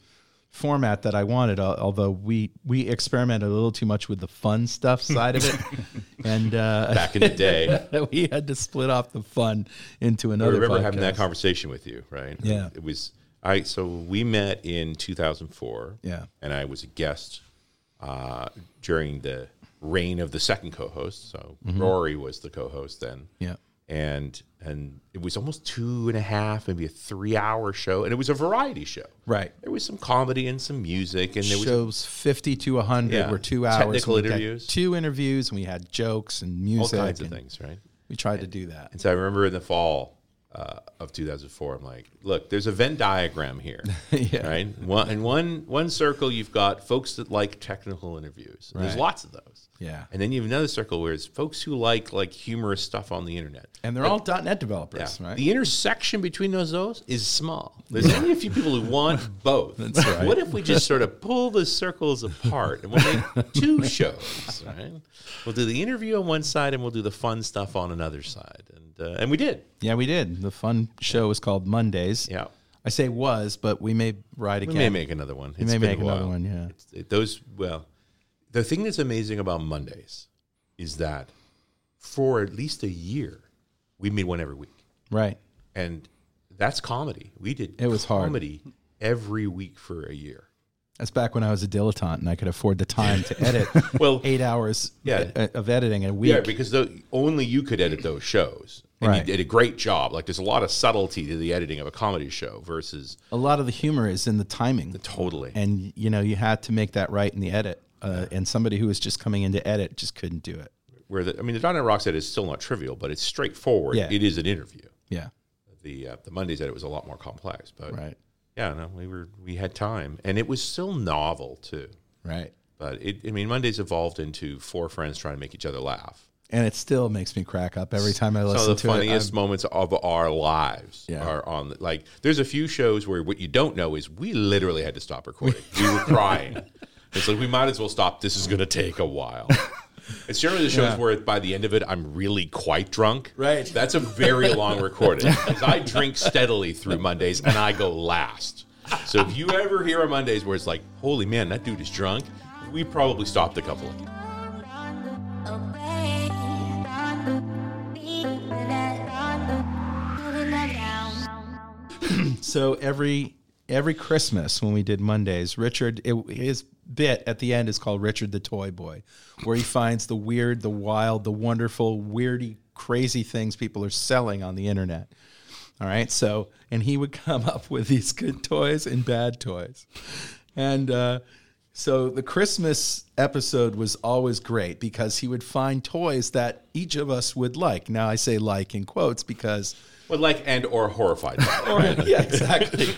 [SPEAKER 3] format that I wanted. Although we we experimented a little too much with the fun stuff side of it, and uh,
[SPEAKER 2] Back in the day,
[SPEAKER 3] we had to split off the fun into another.
[SPEAKER 2] I
[SPEAKER 3] another.
[SPEAKER 2] remember having that conversation with you, right?
[SPEAKER 3] Yeah.
[SPEAKER 2] It was I. So we met in 2004.
[SPEAKER 3] Yeah.
[SPEAKER 2] And I was a guest uh, during the reign of the second co-host. So Rory was the co-host then.
[SPEAKER 3] Mm-hmm. Yeah.
[SPEAKER 2] And and it was almost two and a half, maybe a three-hour show, and it was a variety show.
[SPEAKER 3] Right.
[SPEAKER 2] There was some comedy and some music, and there was
[SPEAKER 3] shows 50 to 100
[SPEAKER 2] Yeah.
[SPEAKER 3] were two hours.
[SPEAKER 2] Technical
[SPEAKER 3] and
[SPEAKER 2] interviews.
[SPEAKER 3] Two interviews, and we had jokes and music, all
[SPEAKER 2] kinds of
[SPEAKER 3] and
[SPEAKER 2] things, right?
[SPEAKER 3] We tried to do that.
[SPEAKER 2] And so I remember in the fall uh, of 2004, I'm like, look, there's a Venn diagram here,
[SPEAKER 3] Yeah.
[SPEAKER 2] right? One, in one one circle, you've got folks that like technical interviews. And There's lots of those.
[SPEAKER 3] Yeah.
[SPEAKER 2] And then you have another circle where it's folks who like like humorous stuff on the internet.
[SPEAKER 3] And they're all .NET developers,
[SPEAKER 2] Yeah.
[SPEAKER 3] right?
[SPEAKER 2] The intersection between those those is small. There's only a few people who want both.
[SPEAKER 3] That's right.
[SPEAKER 2] What if we just sort of pull the circles apart and we'll make two shows, right? We'll do the interview on one side and we'll do the fun stuff on another side, and uh, and we did.
[SPEAKER 3] yeah, we did. The fun show was called Mondays.
[SPEAKER 2] Yeah.
[SPEAKER 3] I say was, but we may ride again.
[SPEAKER 2] We may make another one.
[SPEAKER 3] We
[SPEAKER 2] It's
[SPEAKER 3] may make another one, yeah.
[SPEAKER 2] It, those well, the thing that's amazing about Mondays is that for at least a year, we made one every week,
[SPEAKER 3] Right.
[SPEAKER 2] and that's comedy. We did
[SPEAKER 3] It was hard.
[SPEAKER 2] comedy every week for a year.
[SPEAKER 3] That's back when I was a dilettante and I could afford the time to edit
[SPEAKER 2] Well,
[SPEAKER 3] eight hours
[SPEAKER 2] Yeah.
[SPEAKER 3] of editing a week.
[SPEAKER 2] Yeah, because the, only you could edit those shows, and
[SPEAKER 3] Right.
[SPEAKER 2] you did a great job. Like there's a lot of subtlety to the editing of a comedy show versus
[SPEAKER 3] a lot of the humor is in the timing.
[SPEAKER 2] totally.
[SPEAKER 3] and you know you had to make that right in the edit uh, and somebody who was just coming in to edit just couldn't do it
[SPEAKER 2] where the, I mean, the .NET Rocks edit is still not trivial, but it's straightforward.
[SPEAKER 3] Yeah.
[SPEAKER 2] It is an interview.
[SPEAKER 3] yeah
[SPEAKER 2] The uh, the Mondays edit was a lot more complex, but
[SPEAKER 3] right
[SPEAKER 2] yeah, no, we were we had time, and it was still novel too.
[SPEAKER 3] right
[SPEAKER 2] But it, I mean, Mondays evolved into four friends trying to make each other laugh.
[SPEAKER 3] And it still makes me crack up every time i listen to it.
[SPEAKER 2] Some of the
[SPEAKER 3] to
[SPEAKER 2] funniest
[SPEAKER 3] it
[SPEAKER 2] moments of our lives
[SPEAKER 3] Yeah.
[SPEAKER 2] are on. The, like, there's a few shows where what you don't know is we literally had to stop recording. we were crying. It's like we might as well stop. This is going to take a while. It's generally the shows
[SPEAKER 3] Yeah.
[SPEAKER 2] where by the end of it, I'm really quite drunk.
[SPEAKER 3] Right.
[SPEAKER 2] That's a very long recording because I drink steadily through Mondays and I go last. So if you ever hear a Mondays where it's like, holy man, that dude is drunk, we probably stopped a couple of
[SPEAKER 3] so every every christmas when we did mondays richard it, his bit at the end is called richard the toy boy where he finds the weird the wild the wonderful weirdy crazy things people are selling on the internet. All right? So and he would come up with these good toys and bad toys. And uh, so the christmas episode was always great because he would find toys that each of us would like. Now i say like in quotes because
[SPEAKER 2] But like and or horrified.
[SPEAKER 3] yeah, exactly.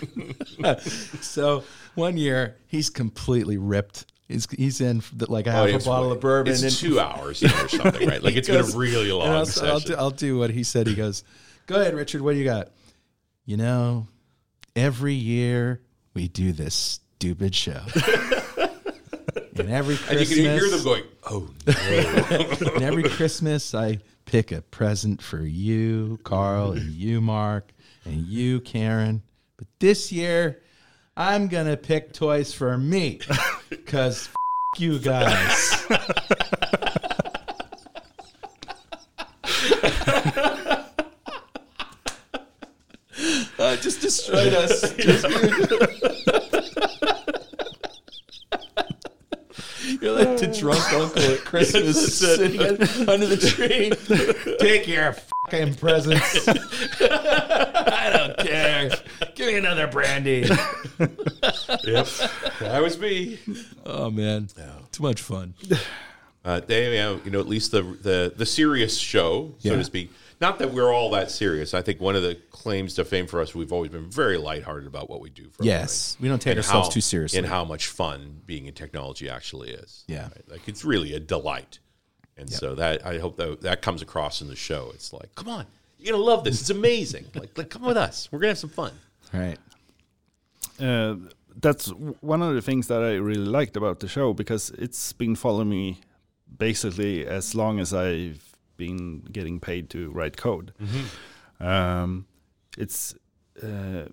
[SPEAKER 3] so one year he's completely ripped. He's he's in the, like a half oh, a
[SPEAKER 2] Oh, it's-
[SPEAKER 3] bottle of bourbon.
[SPEAKER 2] It's
[SPEAKER 3] and
[SPEAKER 2] two hours or something, right? Like it's been a really long
[SPEAKER 3] I'll,
[SPEAKER 2] session.
[SPEAKER 3] I'll, do, I'll do what he said. He goes, "Go ahead, Richard. What do you got?" You know, every year we do this stupid show. And every
[SPEAKER 2] and you
[SPEAKER 3] Christmas,
[SPEAKER 2] can hear them going, "Oh no!"
[SPEAKER 3] and every Christmas, I pick a present for you, Carl, and you, Mark, and you, Karen. But this year, I'm going to pick toys for me because you guys. Uh, just destroyed us. You're like the drunk uncle at Christmas sitting under the tree. Take your fucking presents. I don't care. Give me another brandy.
[SPEAKER 2] yep, that was me.
[SPEAKER 3] Oh man, too much fun.
[SPEAKER 2] Uh, they, you know, at least the the the serious show, so
[SPEAKER 3] Yeah.
[SPEAKER 2] to speak. Not that we're all that serious. I think one of the claims to fame for us, we've always been very lighthearted about what we do. For a
[SPEAKER 3] Yes,
[SPEAKER 2] living.
[SPEAKER 3] we don't take
[SPEAKER 2] And
[SPEAKER 3] ourselves
[SPEAKER 2] how-
[SPEAKER 3] too seriously.
[SPEAKER 2] and how much fun being in technology actually is.
[SPEAKER 3] Yeah.
[SPEAKER 2] Right? like it's really a delight. And so that I hope that that comes across in the show. It's like, come on, you're gonna love this. It's amazing. like, like, come with us. We're gonna have some fun.
[SPEAKER 3] Right.
[SPEAKER 1] uh, that's one of the things that I really liked about the show because it's been following me basically as long as I've been getting paid to write code. Um, it's uh,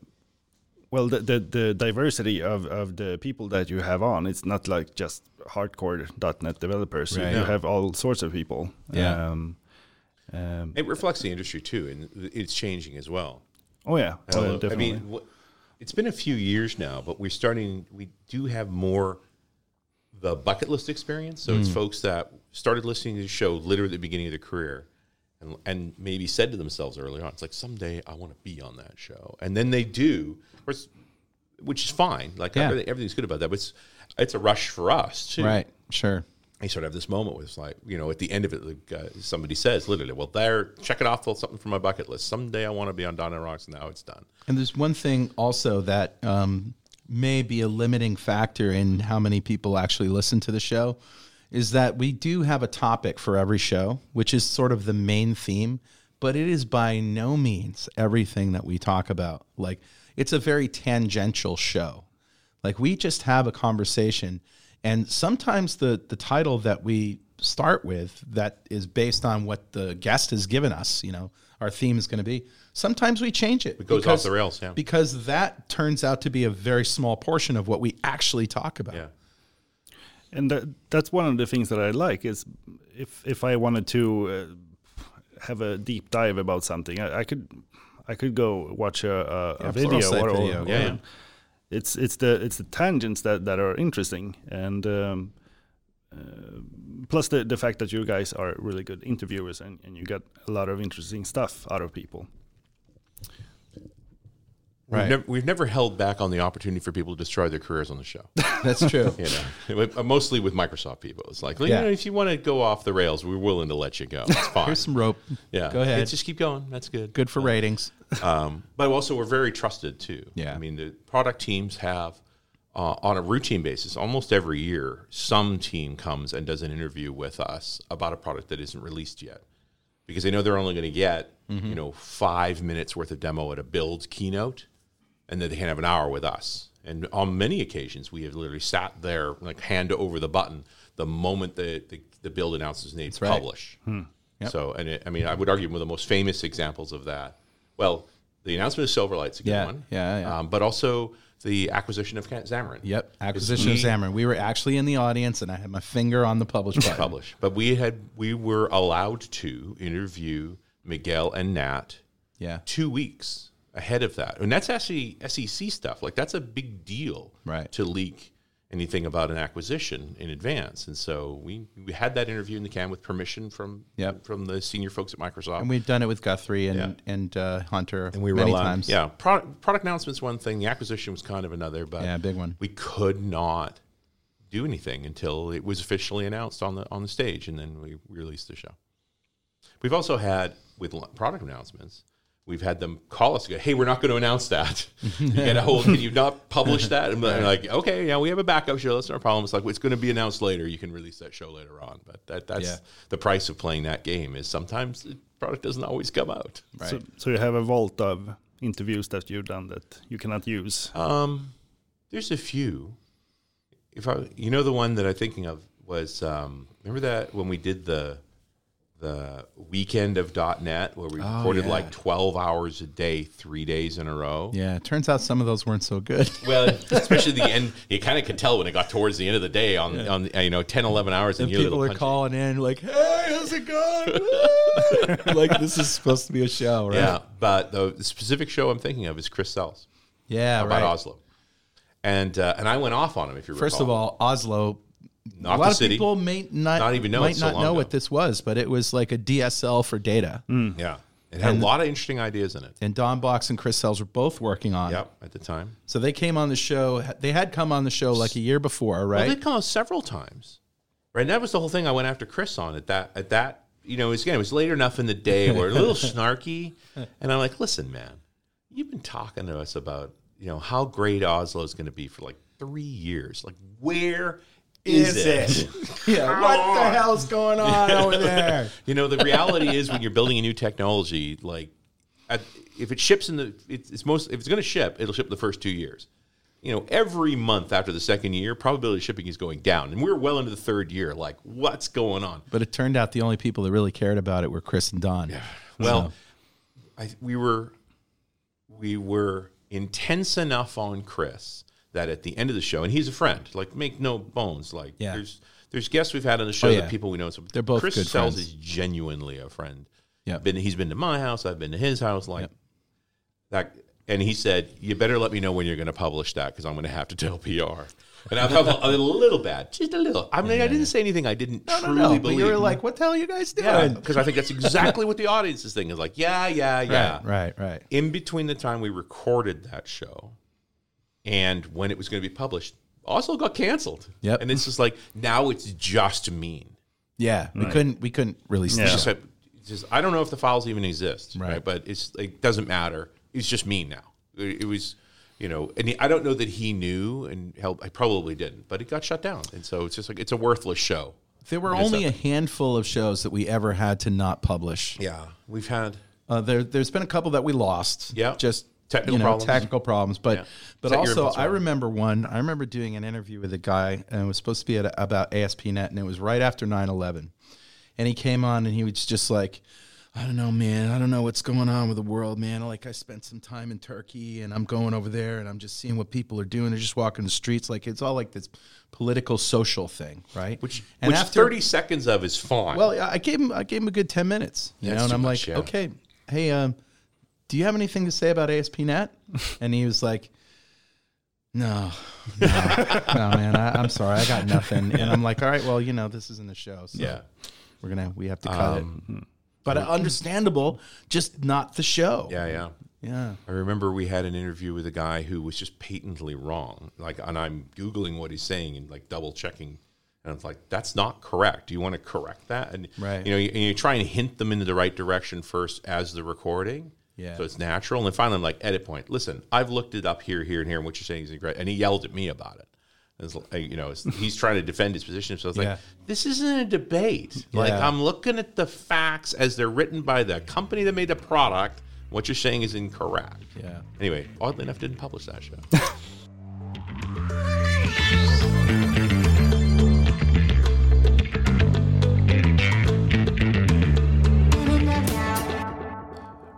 [SPEAKER 1] well the, the the diversity of of the people that you have on. It's not like just hardcore .NET developers.
[SPEAKER 3] Right.
[SPEAKER 1] You
[SPEAKER 2] No.
[SPEAKER 1] have all sorts of people.
[SPEAKER 3] Yeah.
[SPEAKER 1] Um, um,
[SPEAKER 2] It reflects the industry too, and it's changing as well.
[SPEAKER 1] oh yeah. Oh, yeah,
[SPEAKER 2] Hello. I mean, wh- it's been a few years now, but we're starting. We do have more the bucket list experience. So it's folks that started listening to the show literally at the beginning of their career, and and maybe said to themselves earlier on, "It's like someday I want to be on that show," and then they do, which is fine. Like
[SPEAKER 3] Yeah.
[SPEAKER 2] everything, everything's good about that, but it's it's a rush for us too
[SPEAKER 3] Right. Sure.
[SPEAKER 2] you sort of have this moment where it's like, you know, at the end of it, like, uh, somebody says literally, well, there, check it off, something from my bucket list. Someday I want to be on .NET Rocks, and now it's done.
[SPEAKER 3] And there's one thing also that um, may be a limiting factor in how many people actually listen to the show is that we do have a topic for every show, which is sort of the main theme, but it is by no means everything that we talk about. Like, it's a very tangential show. Like, we just have a conversation, and sometimes the the title that we start with that is based on what the guest has given us, you know, our theme is going to be. Sometimes we change it.
[SPEAKER 2] It goes off the rails, yeah.
[SPEAKER 3] Because that turns out to be a very small portion of what we actually talk about.
[SPEAKER 2] Yeah.
[SPEAKER 1] and that, that's one of the things that I like is if if I wanted to uh, have a deep dive about something, I, I could I could go watch a, a, a video, or, or-
[SPEAKER 3] video,
[SPEAKER 1] or-
[SPEAKER 2] yeah, yeah.
[SPEAKER 1] It's it's the it's the tangents that, that are interesting, and um, uh, plus the the fact that you guys are really good interviewers and, and you get a lot of interesting stuff out of people.
[SPEAKER 3] Right.
[SPEAKER 2] We've, never, we've never held back on the opportunity for people to destroy their careers on the show.
[SPEAKER 3] That's true.
[SPEAKER 2] You know, uh, mostly with Microsoft people. It's like, you
[SPEAKER 3] Yeah.
[SPEAKER 2] know, if you want to go off the rails, we're willing to let you go. It's fine.
[SPEAKER 3] Here's some rope.
[SPEAKER 2] yeah.
[SPEAKER 3] Go ahead.
[SPEAKER 2] It's just keep going. That's good.
[SPEAKER 3] Good for ratings.
[SPEAKER 2] um, but also we're very trusted too.
[SPEAKER 3] Yeah.
[SPEAKER 2] I mean, the product teams have uh, on a routine basis, almost every year, some team comes and does an interview with us about a product that isn't released yet, because they know they're only going to get you know five minutes worth of demo at a build keynote, and that they can have an hour with us. And on many occasions, we have literally sat there, like hand over the button, the moment the the, the build announces they
[SPEAKER 3] right.
[SPEAKER 2] publish. So, and it, I mean, I would argue one of the most famous examples of that. Well, the announcement of Silverlight's a good
[SPEAKER 3] Yeah,
[SPEAKER 2] one.
[SPEAKER 3] yeah, yeah.
[SPEAKER 2] Um, but also the acquisition of Xamarin.
[SPEAKER 3] Yep. Acquisition of Xamarin. We were actually in the audience, and I had my finger on the publish button.
[SPEAKER 2] Publish. But we had we were allowed to interview Miguel and Nat
[SPEAKER 3] Yeah.
[SPEAKER 2] two weeks ahead of that, and that's actually SEC stuff. Like that's a big deal,
[SPEAKER 3] Right.
[SPEAKER 2] To leak anything about an acquisition in advance, and so we we had that interview in the can with permission from
[SPEAKER 3] Yep.
[SPEAKER 2] from the senior folks at Microsoft.
[SPEAKER 3] And we've done it with Guthrie and
[SPEAKER 2] Yeah.
[SPEAKER 3] and uh, Hunter
[SPEAKER 2] and we were
[SPEAKER 3] many
[SPEAKER 2] allowed,
[SPEAKER 3] times.
[SPEAKER 2] Yeah, product product announcements one thing, the acquisition was kind of another, but
[SPEAKER 3] Yeah, big one.
[SPEAKER 2] We could not do anything until it was officially announced on the on the stage, and then we released the show. We've also had with product announcements. We've had them call us and go, "Hey, we're not going to announce that. you get a hold. Can you not publish that?" And they're like, "Okay, yeah, we have a backup show. That's no problem." It's like it's going to be announced later. You can release that show later on. But that that's
[SPEAKER 3] Yeah.
[SPEAKER 2] the price of playing that game. Is sometimes the product doesn't always come out.
[SPEAKER 3] Right.
[SPEAKER 1] So so you have a vault of interviews that you've done that you cannot use.
[SPEAKER 2] Um, there's a few. If I, you know, the one that I'm thinking of was um, remember that when we did the the weekend of .NET where we
[SPEAKER 3] Oh,
[SPEAKER 2] recorded
[SPEAKER 3] yeah.
[SPEAKER 2] like 12 hours a day, three days in a row.
[SPEAKER 3] yeah. It turns out some of those weren't so good.
[SPEAKER 2] Well, especially the end, you kind of could tell when it got towards the end of the day on on you know 10, 11 hours, and,
[SPEAKER 3] and people are
[SPEAKER 2] punchy.
[SPEAKER 3] calling in like, "Hey, how's it going?" like this is supposed to be a show, right?
[SPEAKER 2] Yeah, but the, the specific show I'm thinking of is Chris Sells
[SPEAKER 3] Yeah.
[SPEAKER 2] about
[SPEAKER 3] right.
[SPEAKER 2] Oslo, and uh, and I went off on him. If you
[SPEAKER 3] First
[SPEAKER 2] recall.
[SPEAKER 3] of all, Oslo.
[SPEAKER 2] Not
[SPEAKER 3] a lot
[SPEAKER 2] the
[SPEAKER 3] of
[SPEAKER 2] city.
[SPEAKER 3] people may not,
[SPEAKER 2] Not even know
[SPEAKER 3] might
[SPEAKER 2] it
[SPEAKER 3] not know what this was, but it was like a DSL for data. Mm.
[SPEAKER 2] yeah, it had a lot of interesting ideas in it.
[SPEAKER 3] And Don Box and Chris Sells were both working on. it.
[SPEAKER 2] Yep, at the time.
[SPEAKER 3] So they came on the show. They had come on the show like a year before,
[SPEAKER 2] Well,
[SPEAKER 3] right?
[SPEAKER 2] they'd come out several times, right? And that was the whole thing. I went after Chris on at that. At that, you know, it was, again, it was late enough in the day. We're a little snarky, and I'm like, listen, man, you've been talking to us about you know how great Oslo is going to be for like three years. Like, where is, it?
[SPEAKER 3] yeah. What the hell's going on over there?
[SPEAKER 2] You know, the reality is when you're building a new technology, like at, if it ships in the, it's, it's most if it's going to ship, it'll ship the first two years. You know, every month after the second year, probability of shipping is going down, and we're well into the third year. Like, what's going on?
[SPEAKER 3] But it turned out the only people that really cared about it were Chris and Don. Yeah.
[SPEAKER 2] Well, I, we were we were intense enough on Chris that at the end of the show, and he's a friend, like make no bones, like
[SPEAKER 3] Yeah.
[SPEAKER 2] there's there's guests we've had on the show
[SPEAKER 3] Oh, yeah.
[SPEAKER 2] that people we know. So
[SPEAKER 3] They're both
[SPEAKER 2] Chris
[SPEAKER 3] good
[SPEAKER 2] Sells
[SPEAKER 3] friends.
[SPEAKER 2] is genuinely a friend.
[SPEAKER 3] Yeah.
[SPEAKER 2] been he's been to my house, I've been to his house, like that. And he said, "You better let me know when you're going to publish that because I'm going to have to tell PR." And I felt a little bad, just a little. I mean, I didn't say anything I didn't
[SPEAKER 3] No, no,
[SPEAKER 2] truly
[SPEAKER 3] no. But
[SPEAKER 2] believe.
[SPEAKER 3] you were like, what the hell are you guys doing?
[SPEAKER 2] yeah, because I think that's exactly what the audience's thing is like. Yeah, yeah, yeah.
[SPEAKER 3] Right, right, right.
[SPEAKER 2] In between the time we recorded that show and when it was going to be published, also got canceled.
[SPEAKER 3] Yep.
[SPEAKER 2] And it's just like now it's just mean.
[SPEAKER 3] Yeah, we couldn't we couldn't release
[SPEAKER 1] Yeah.
[SPEAKER 3] the
[SPEAKER 2] It's
[SPEAKER 3] show.
[SPEAKER 2] just, I don't know if the files even exist, right?
[SPEAKER 3] Right.
[SPEAKER 2] But it's it doesn't matter. It's just mean now. It, it was, you know, and he, I don't know that he knew and helped. I probably didn't, but it got shut down, and so it's just like it's a worthless show.
[SPEAKER 3] There were
[SPEAKER 2] Because
[SPEAKER 3] only a handful of shows that we ever had to not publish.
[SPEAKER 2] Yeah, we've had
[SPEAKER 3] Uh, there, there's been a couple that we lost.
[SPEAKER 2] Yeah.
[SPEAKER 3] just
[SPEAKER 2] Technical
[SPEAKER 3] you know,
[SPEAKER 2] problems.
[SPEAKER 3] technical problems. But
[SPEAKER 2] Yeah.
[SPEAKER 3] but also, I remember one. I remember doing an interview with a guy, and it was supposed to be at, about ASP.NET, and it was right after 9/11. And he came on, and he was just like, "I don't know, man. I don't know what's going on with the world, man. Like, I spent some time in Turkey, and I'm going over there, and I'm just seeing what people are doing. They're just walking the streets, like it's all like this political, social thing, right?
[SPEAKER 2] which
[SPEAKER 3] and
[SPEAKER 2] which
[SPEAKER 3] after-
[SPEAKER 2] thirty seconds of is fine.
[SPEAKER 3] well, I gave him I gave him a good ten minutes, you
[SPEAKER 2] That's
[SPEAKER 3] know, and I'm
[SPEAKER 2] much,
[SPEAKER 3] like,
[SPEAKER 2] yeah.
[SPEAKER 3] okay, hey, um, do you have anything to say about ASP.NET? and he was like, no, no, no, man, I, I'm sorry, I got nothing. And I'm like, all right, well, you know, this isn't a show, so
[SPEAKER 2] yeah.
[SPEAKER 3] we're gonna we have to cut
[SPEAKER 2] Um,
[SPEAKER 3] it. But understandable, just not the show.
[SPEAKER 2] Yeah, yeah.
[SPEAKER 3] yeah.
[SPEAKER 2] I remember we had an interview with a guy who was just patently wrong. Like, and I'm googling what he's saying and like double checking, and it's like that's not correct. Do you want to correct that? And
[SPEAKER 3] Right.
[SPEAKER 2] you know, you, and you try and hint them into the right direction first as the recording.
[SPEAKER 3] Yeah.
[SPEAKER 2] So it's natural. And then finally, I'm like, edit point. Listen, I've looked it up here, here, and here, and what you're saying is incorrect. And he yelled at me about it. Like, you know, he's trying to defend his position. So it's
[SPEAKER 3] Yeah.
[SPEAKER 2] like, this isn't a debate. Like, I'm looking at the facts as they're written by the company that made the product. What you're saying is incorrect.
[SPEAKER 3] Yeah.
[SPEAKER 2] Anyway, oddly enough, didn't publish that show.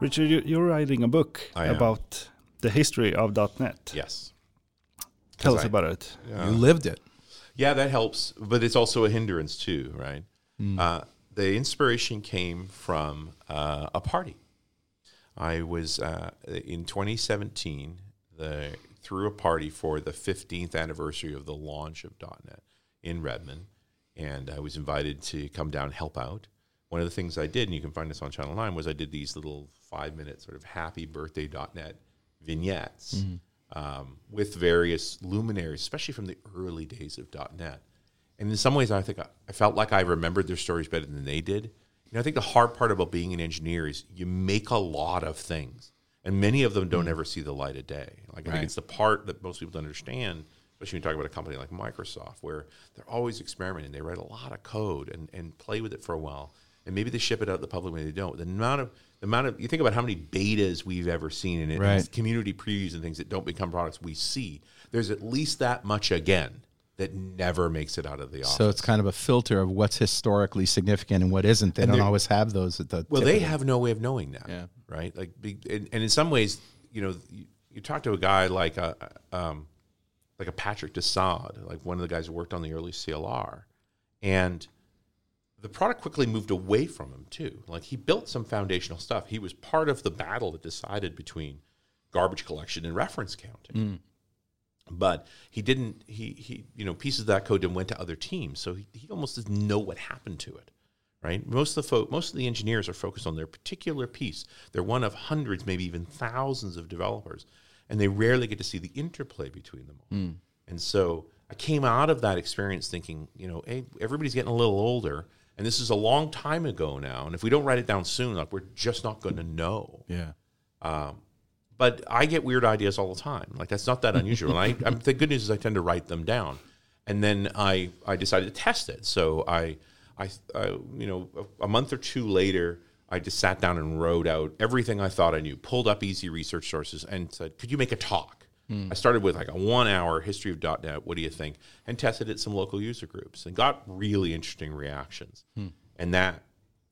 [SPEAKER 1] Richard, you, you're writing a book
[SPEAKER 2] I am.
[SPEAKER 1] about the history of .NET.
[SPEAKER 2] yes.
[SPEAKER 1] Tell us
[SPEAKER 2] I-
[SPEAKER 1] about it.
[SPEAKER 3] You lived it.
[SPEAKER 2] Yeah, that helps, but it's also a hindrance too, right? Uh, the inspiration came from uh, a party. I was uh, in 2017 the, threw a party for the 15th anniversary of the launch of .NET in Redmond, and I was invited to come down and help out. One of the things I did, and you can find this on Channel 9, was I did these little five minute sort of happy birthday .NET vignettes um, with various luminaries, especially from the early days of .NET. And in some ways, I think I, I felt like I remembered their stories better than they did. You know, I think the hard part about being an engineer is you make a lot of things, and many of them don't ever see the light of day. Like I
[SPEAKER 3] Right.
[SPEAKER 2] think it's the part that most people don't understand, especially when you talk about a company like Microsoft, where they're always experimenting. They write a lot of code and, and play with it for a while, and maybe they ship it out to the public, maybe they don't. The amount of the amount of you think about how many betas we've ever seen in it,
[SPEAKER 3] Right.
[SPEAKER 2] community previews and things that don't become products we see. There's at least that much again that never makes it out of the office.
[SPEAKER 3] So it's kind of a filter of what's historically significant and what isn't. They don't always have those at the
[SPEAKER 2] Well, they have no way of knowing that,
[SPEAKER 3] Yeah.
[SPEAKER 2] right? Like, and, and in some ways, you know, you, you talk to a guy like a um, like a Patrick Dussud, like one of the guys who worked on the early CLR, and the product quickly moved away from him too. Like he built some foundational stuff. He was part of the battle that decided between garbage collection and reference counting. Mm. But he didn't. He he you know pieces of that code then went to other teams, so he, he almost doesn't know what happened to it right? Most of the fo- most of the engineers are focused on their particular piece. They're one of hundreds, maybe even thousands of developers, and they rarely get to see the interplay between them all. Mm. And so I came out of that experience thinking, you know, hey, everybody's getting a little older, and this is a long time ago now. And if we don't write it down soon, like we're just not going to know.
[SPEAKER 3] yeah.
[SPEAKER 2] Um, but I get weird ideas all the time. Like that's not that unusual. and I, I'm, the good news is I tend to write them down, and then I I decided to test it. So I I, I you know a, a month or two later. I just sat down and wrote out everything I thought I knew, pulled up easy research sources, and said, "Could you make a talk?" Hmm. I started with like a one-hour history of .NET. What do you think? And tested it some local user groups, and got really interesting reactions. Hmm. And that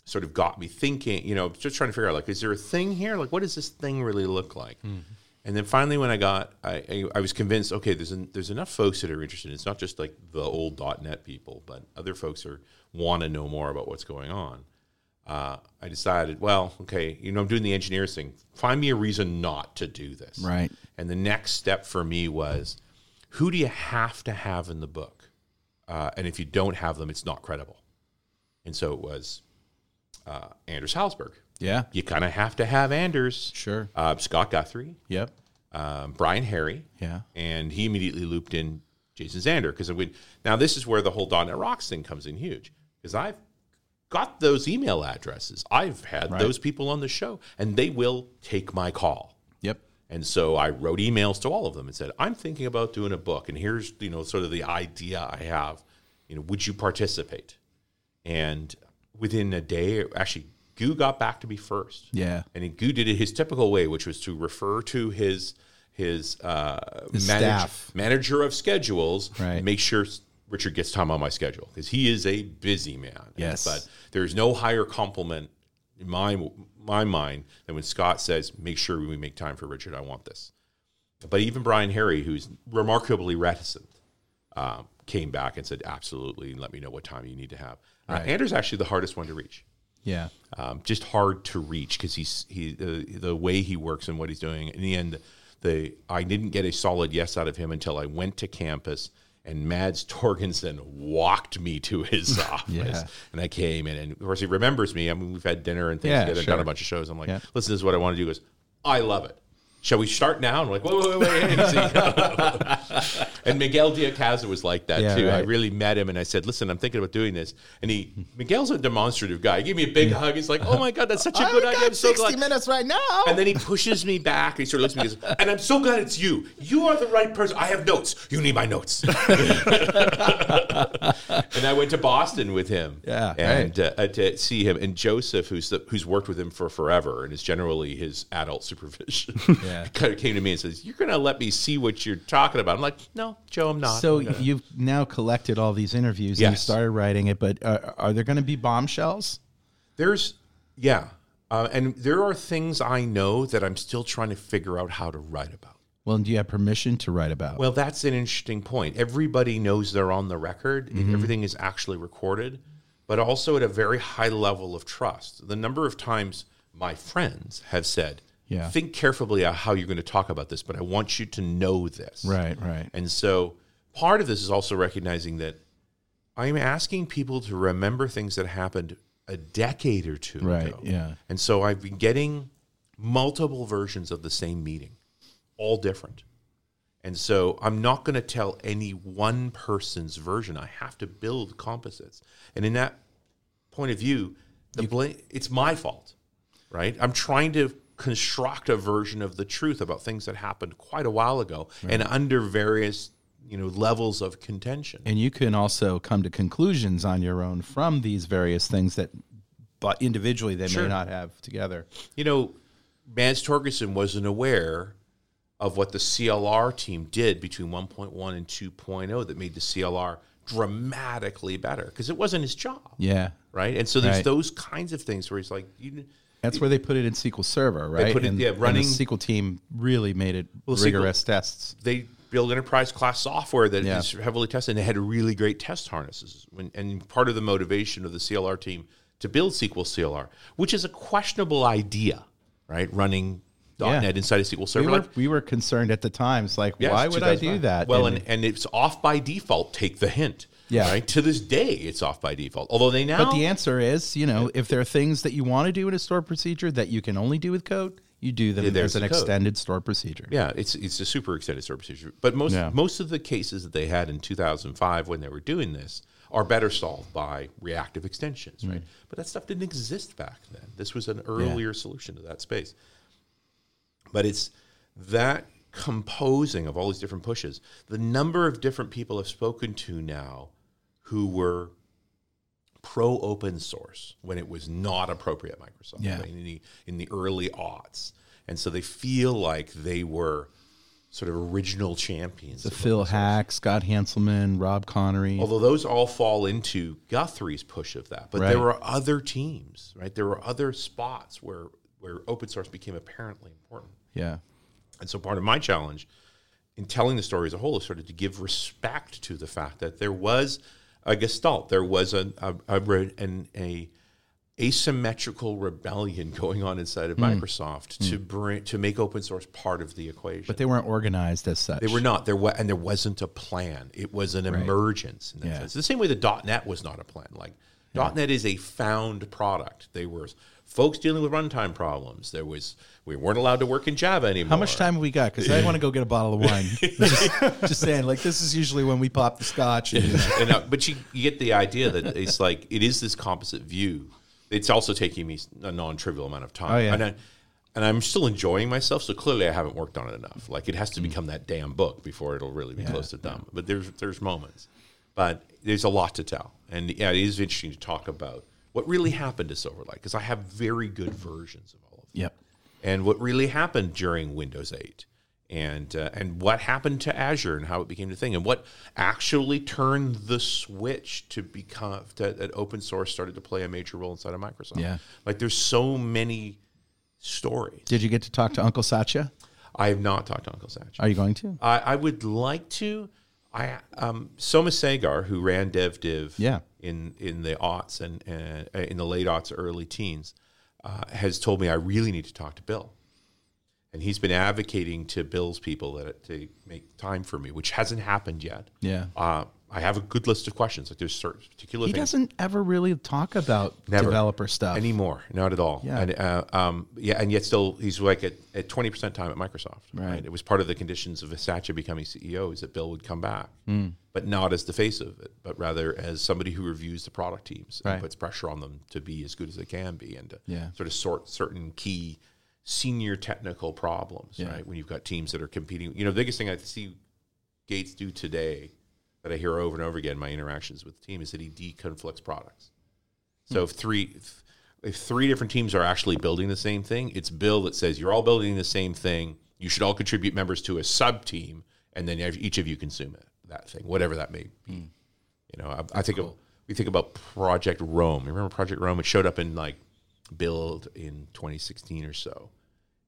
[SPEAKER 2] sort of got me thinking, you know, just trying to figure out like, is there a thing here? Like, what does this thing really look like? Hmm. And then finally, when I got, I, I, I was convinced, okay, there's an, there's enough folks that are interested. It's not just like the old .NET people, but other folks are want to know more about what's going on. Uh, I decided, well, okay, you know, I'm doing the engineers thing. Find me a reason not to do this.
[SPEAKER 3] Right.
[SPEAKER 2] And the next step for me was, who do you have to have in the book? Uh, and if you don't have them, it's not credible. And so it was uh, Anders Hejlsberg.
[SPEAKER 3] Yeah.
[SPEAKER 2] You kind of have to have Anders.
[SPEAKER 3] Sure.
[SPEAKER 2] Uh, Scott Guthrie,
[SPEAKER 3] Yep.
[SPEAKER 2] um, Brian Harry,
[SPEAKER 3] Yeah.
[SPEAKER 2] and he immediately looped in Jason Zander because I would. now this is where the whole .NET Rocks thing comes in huge because I've got those email addresses. I've had
[SPEAKER 3] Right.
[SPEAKER 2] those people on the show, and they will take my call.
[SPEAKER 3] Yep.
[SPEAKER 2] And so I wrote emails to all of them and said, "I'm thinking about doing a book, and here's you know sort of the idea I have. You know, would you participate?" And within a day, actually, Gu got back to me first.
[SPEAKER 3] Yeah.
[SPEAKER 2] and Gu did it his typical way, which was to refer to his his, uh,
[SPEAKER 3] His
[SPEAKER 2] manage-
[SPEAKER 3] staff.
[SPEAKER 2] manager of schedules,
[SPEAKER 3] Right.
[SPEAKER 2] make sure Richard gets time on my schedule because he is a busy man.
[SPEAKER 3] Yes.
[SPEAKER 2] but there's no higher compliment in my my mind than when Scott says, "Make sure we make time for Richard. I want this." But even Brian Harry, who's remarkably reticent, um, came back and said, "Absolutely, and let me know what time you need to have." Uh,
[SPEAKER 3] Right.
[SPEAKER 2] Andrew's actually the hardest one to reach.
[SPEAKER 3] Yeah.
[SPEAKER 2] Um, just hard to reach because he's he the the way he works and what he's doing. In the end, the I didn't get a solid yes out of him until I went to campus and Mads Torgersen walked me to his office,
[SPEAKER 3] Yeah.
[SPEAKER 2] and I came in, and of course he remembers me. I mean, we've had dinner and things
[SPEAKER 3] Yeah,
[SPEAKER 2] together, and
[SPEAKER 3] sure.
[SPEAKER 2] done a bunch of shows. I'm like,
[SPEAKER 3] Yeah.
[SPEAKER 2] listen, this is what I want to do. He goes, I love it. Shall we start now? And I'm like, whoa, whoa, whoa, wait, and Miguel de Icaza was like that
[SPEAKER 3] Yeah,
[SPEAKER 2] too. I really met him and I said, listen, I'm thinking about doing this. And he, Miguel's a demonstrative guy. He gave me a big hug. He's like, oh my God, that's such a good idea. I'm so glad.
[SPEAKER 3] minutes right now.
[SPEAKER 2] And then he pushes me back. And he sort of looks at me and goes, and I'm so glad it's you. You are the right person. I have notes. You need my notes. and I went to Boston with him.
[SPEAKER 3] Yeah,
[SPEAKER 2] And uh, uh, to see him. And Joseph, who's the, who's worked with him for forever and is generally his adult supervision,
[SPEAKER 3] Yeah.
[SPEAKER 2] Kind of came to me and says, You're going to let me see what you're talking about. I'm like, No, Joe, I'm not.
[SPEAKER 3] So
[SPEAKER 2] I'm gonna-
[SPEAKER 3] you've now collected all these interviews and you started writing it, but uh, are there going to be bombshells?
[SPEAKER 2] There's, yeah. Uh, and there are things I know that I'm still trying to figure out how to write about.
[SPEAKER 3] Well, do you have permission to write about?
[SPEAKER 2] Well, that's an interesting point. Everybody knows they're on the record,
[SPEAKER 3] Mm-hmm.
[SPEAKER 2] everything is actually recorded, but also at a very high level of trust. The number of times my friends have said,
[SPEAKER 3] Yeah.
[SPEAKER 2] think carefully about how you're going to talk about this, but I want you to know this.
[SPEAKER 3] right, right.
[SPEAKER 2] And so part of this is also recognizing that I'm asking people to remember things that happened a decade or two
[SPEAKER 3] Right,
[SPEAKER 2] ago.
[SPEAKER 3] yeah.
[SPEAKER 2] And so I've been getting multiple versions of the same meeting, all different. And so I'm not going to tell any one person's version. I have to build composites. And in that point of view, the blame it's my fault. Right? I'm trying to construct a version of the truth about things that happened quite a while ago and under various, you know, levels of contention.
[SPEAKER 3] And you can also come to conclusions on your own from these various things that, but individually they
[SPEAKER 2] Sure.
[SPEAKER 3] may not have together.
[SPEAKER 2] you know, Mads Torgersen wasn't aware of what the CLR team did between 1.1 and 2.0 that made the CLR dramatically better because it wasn't his job,
[SPEAKER 3] Yeah.
[SPEAKER 2] right? And so there's
[SPEAKER 3] Right.
[SPEAKER 2] those kinds of things where he's like, you,
[SPEAKER 3] That's where they put it in SQL Server, right?
[SPEAKER 2] put it-
[SPEAKER 3] and,
[SPEAKER 2] yeah,
[SPEAKER 3] and
[SPEAKER 2] running-
[SPEAKER 3] the SQL team really made it
[SPEAKER 2] Well, SQL
[SPEAKER 3] rigorous tests.
[SPEAKER 2] they build enterprise class software that is
[SPEAKER 3] Yeah.
[SPEAKER 2] heavily tested and they had really great test harnesses. When, and part of the motivation of the CLR team to build SQL CLR, which is a questionable idea, right? Running
[SPEAKER 3] Yeah.
[SPEAKER 2] .NET inside a SQL
[SPEAKER 3] We
[SPEAKER 2] server.
[SPEAKER 3] were,
[SPEAKER 2] like,
[SPEAKER 3] we were concerned at the time. It's like,
[SPEAKER 2] Yes,
[SPEAKER 3] why would I do that?
[SPEAKER 2] Well,
[SPEAKER 3] And-
[SPEAKER 2] and, and it's off by default. Take the hint.
[SPEAKER 3] Yeah.
[SPEAKER 2] Right. To this day, it's off by default. Although they now.
[SPEAKER 3] But the answer is, you know, if there are things that you want to do in a stored procedure that you can only do with code, you do them
[SPEAKER 2] there's
[SPEAKER 3] as an
[SPEAKER 2] the
[SPEAKER 3] extended stored procedure.
[SPEAKER 2] yeah, it's it's a super extended stored procedure. But most
[SPEAKER 3] Yeah.
[SPEAKER 2] most of the cases that they had in 2005 when they were doing this are better solved by reactive extensions,
[SPEAKER 3] Mm.
[SPEAKER 2] right? But that stuff didn't exist back then. This was an earlier solution to that space. But it's that composing of all these different pushes. The number of different people I've spoken to now who were pro open source when it was not appropriate at Microsoft
[SPEAKER 3] Yeah.
[SPEAKER 2] in the in the early aughts, and so they feel like they were sort of original champions.
[SPEAKER 3] The Phil. Haack, Scott Hanselman, Rob Conery.
[SPEAKER 2] Although those all fall into Guthrie's push of that, but
[SPEAKER 3] Right.
[SPEAKER 2] there were other teams, right? There were other spots where where open source became apparently important.
[SPEAKER 3] yeah.
[SPEAKER 2] And so part of my challenge in telling the story as a whole is sort of to give respect to the fact that there was a gestalt, there was a, a, a an a asymmetrical rebellion going on inside of
[SPEAKER 3] Mm.
[SPEAKER 2] Microsoft to bring to make open source part of the equation.
[SPEAKER 3] But they weren't organized as such.
[SPEAKER 2] They were not there, wa- and there wasn't a plan. It was an emergence in that
[SPEAKER 3] Yeah.
[SPEAKER 2] sense. The same way the .NET was not a plan. Like .NET is a found product. They were folks dealing with runtime problems. There was we weren't allowed to work in Java anymore.
[SPEAKER 3] How much time have we got? Because I want to go get a bottle of wine. just, just saying, like this is usually when we pop the scotch. And,
[SPEAKER 2] and, uh, but you, you get the idea that it's like it is this composite view. It's also taking me a non-trivial amount of time.
[SPEAKER 3] Oh, yeah.
[SPEAKER 2] and, I, and I'm still enjoying myself. So clearly, I haven't worked on it enough. Like it has
[SPEAKER 3] Mm.
[SPEAKER 2] to become that damn book before it'll really be close to done. But there's there's moments, but there's a lot to tell, and yeah, it is interesting to talk about what really happened to Silverlight because I have very good versions of all of them
[SPEAKER 3] yep.
[SPEAKER 2] and what really happened during Windows 8 and uh, and what happened to Azure and how it became the thing and what actually turned the switch to become that, that open source started to play a major role inside of Microsoft.
[SPEAKER 3] Yeah.
[SPEAKER 2] Like there's so many stories.
[SPEAKER 3] Did you get to talk to Uncle Satya?
[SPEAKER 2] I have not talked to Uncle Satch.
[SPEAKER 3] Are you going to?
[SPEAKER 2] I, I would like to. I um, Soma Sagar, who ran DevDiv
[SPEAKER 3] Yeah.
[SPEAKER 2] In in the aughts and uh, in the late aughts, early teens, uh, has told me I really need to talk to Bill, and he's been advocating to Bill's people that to make time for me, which hasn't happened yet.
[SPEAKER 3] Yeah.
[SPEAKER 2] Uh, I have a good list of questions. Like there's certain particular
[SPEAKER 3] He
[SPEAKER 2] things
[SPEAKER 3] doesn't ever really talk about
[SPEAKER 2] Never.
[SPEAKER 3] developer stuff.
[SPEAKER 2] anymore, not at all.
[SPEAKER 3] Yeah.
[SPEAKER 2] And uh, um, yeah, and yet still he's like at at twenty percent time at Microsoft.
[SPEAKER 3] Right.
[SPEAKER 2] It was part of the conditions of Satya becoming CEO is that Bill would come back,
[SPEAKER 3] Hmm.
[SPEAKER 2] but not as the face of it, but rather as somebody who reviews the product teams
[SPEAKER 3] Right.
[SPEAKER 2] and puts pressure on them to be as good as they can be and to
[SPEAKER 3] Yeah.
[SPEAKER 2] sort of sort certain key senior technical problems.
[SPEAKER 3] Yeah.
[SPEAKER 2] Right. When you've got teams that are competing, you know, the biggest thing I see Gates do today that I hear over and over again in my interactions with the team is that he deconflicts products. So hmm. if three if, three different teams are actually building the same thing, it's Bill that says you're all building the same thing. You should all contribute members to a sub team, and then each of you consume it that thing, whatever that may be. Hmm. You know, I, I think of, we think about Project Rome. You remember Project Rome? It showed up in like Build in 2016 or so.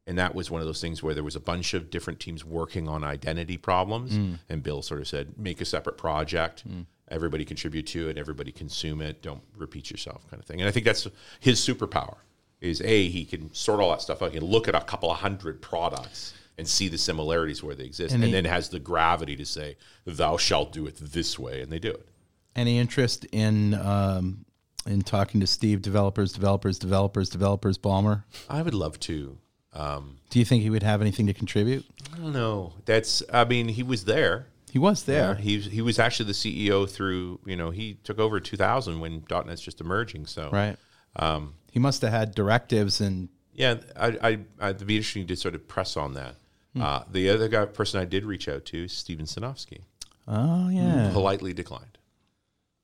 [SPEAKER 2] And that was one of those things where there was a bunch of different teams working on identity problems. And Bill sort of said, make a separate project. Everybody contribute to it. Everybody consume it. Don't repeat yourself, kind of thing. And I think that's his superpower. Is a he can sort all that stuff out. He can look at a couple of hundred products and see the similarities where they exist, and,
[SPEAKER 3] he-
[SPEAKER 2] then has the gravity to say, "Thou shalt do it this way," and they do it.
[SPEAKER 3] Any interest in um, in talking to Steve, developers, developers, developers, developers, Ballmer?
[SPEAKER 2] I would love to. Um,
[SPEAKER 3] Do you think he would have anything to contribute?
[SPEAKER 2] I don't know. That's. I mean, he was there.
[SPEAKER 3] He was there.
[SPEAKER 2] Yeah, he he was actually the CEO through. You know, he took over 2000 when .NET's just emerging. So
[SPEAKER 3] Right.
[SPEAKER 2] Um,
[SPEAKER 3] he must have had directives and
[SPEAKER 2] yeah, I, I, I'd be interesting to sort of press on that.
[SPEAKER 3] Hmm.
[SPEAKER 2] Uh, the other guy, person I did reach out to, is Steven Sinofsky,
[SPEAKER 3] oh yeah,
[SPEAKER 2] politely declined.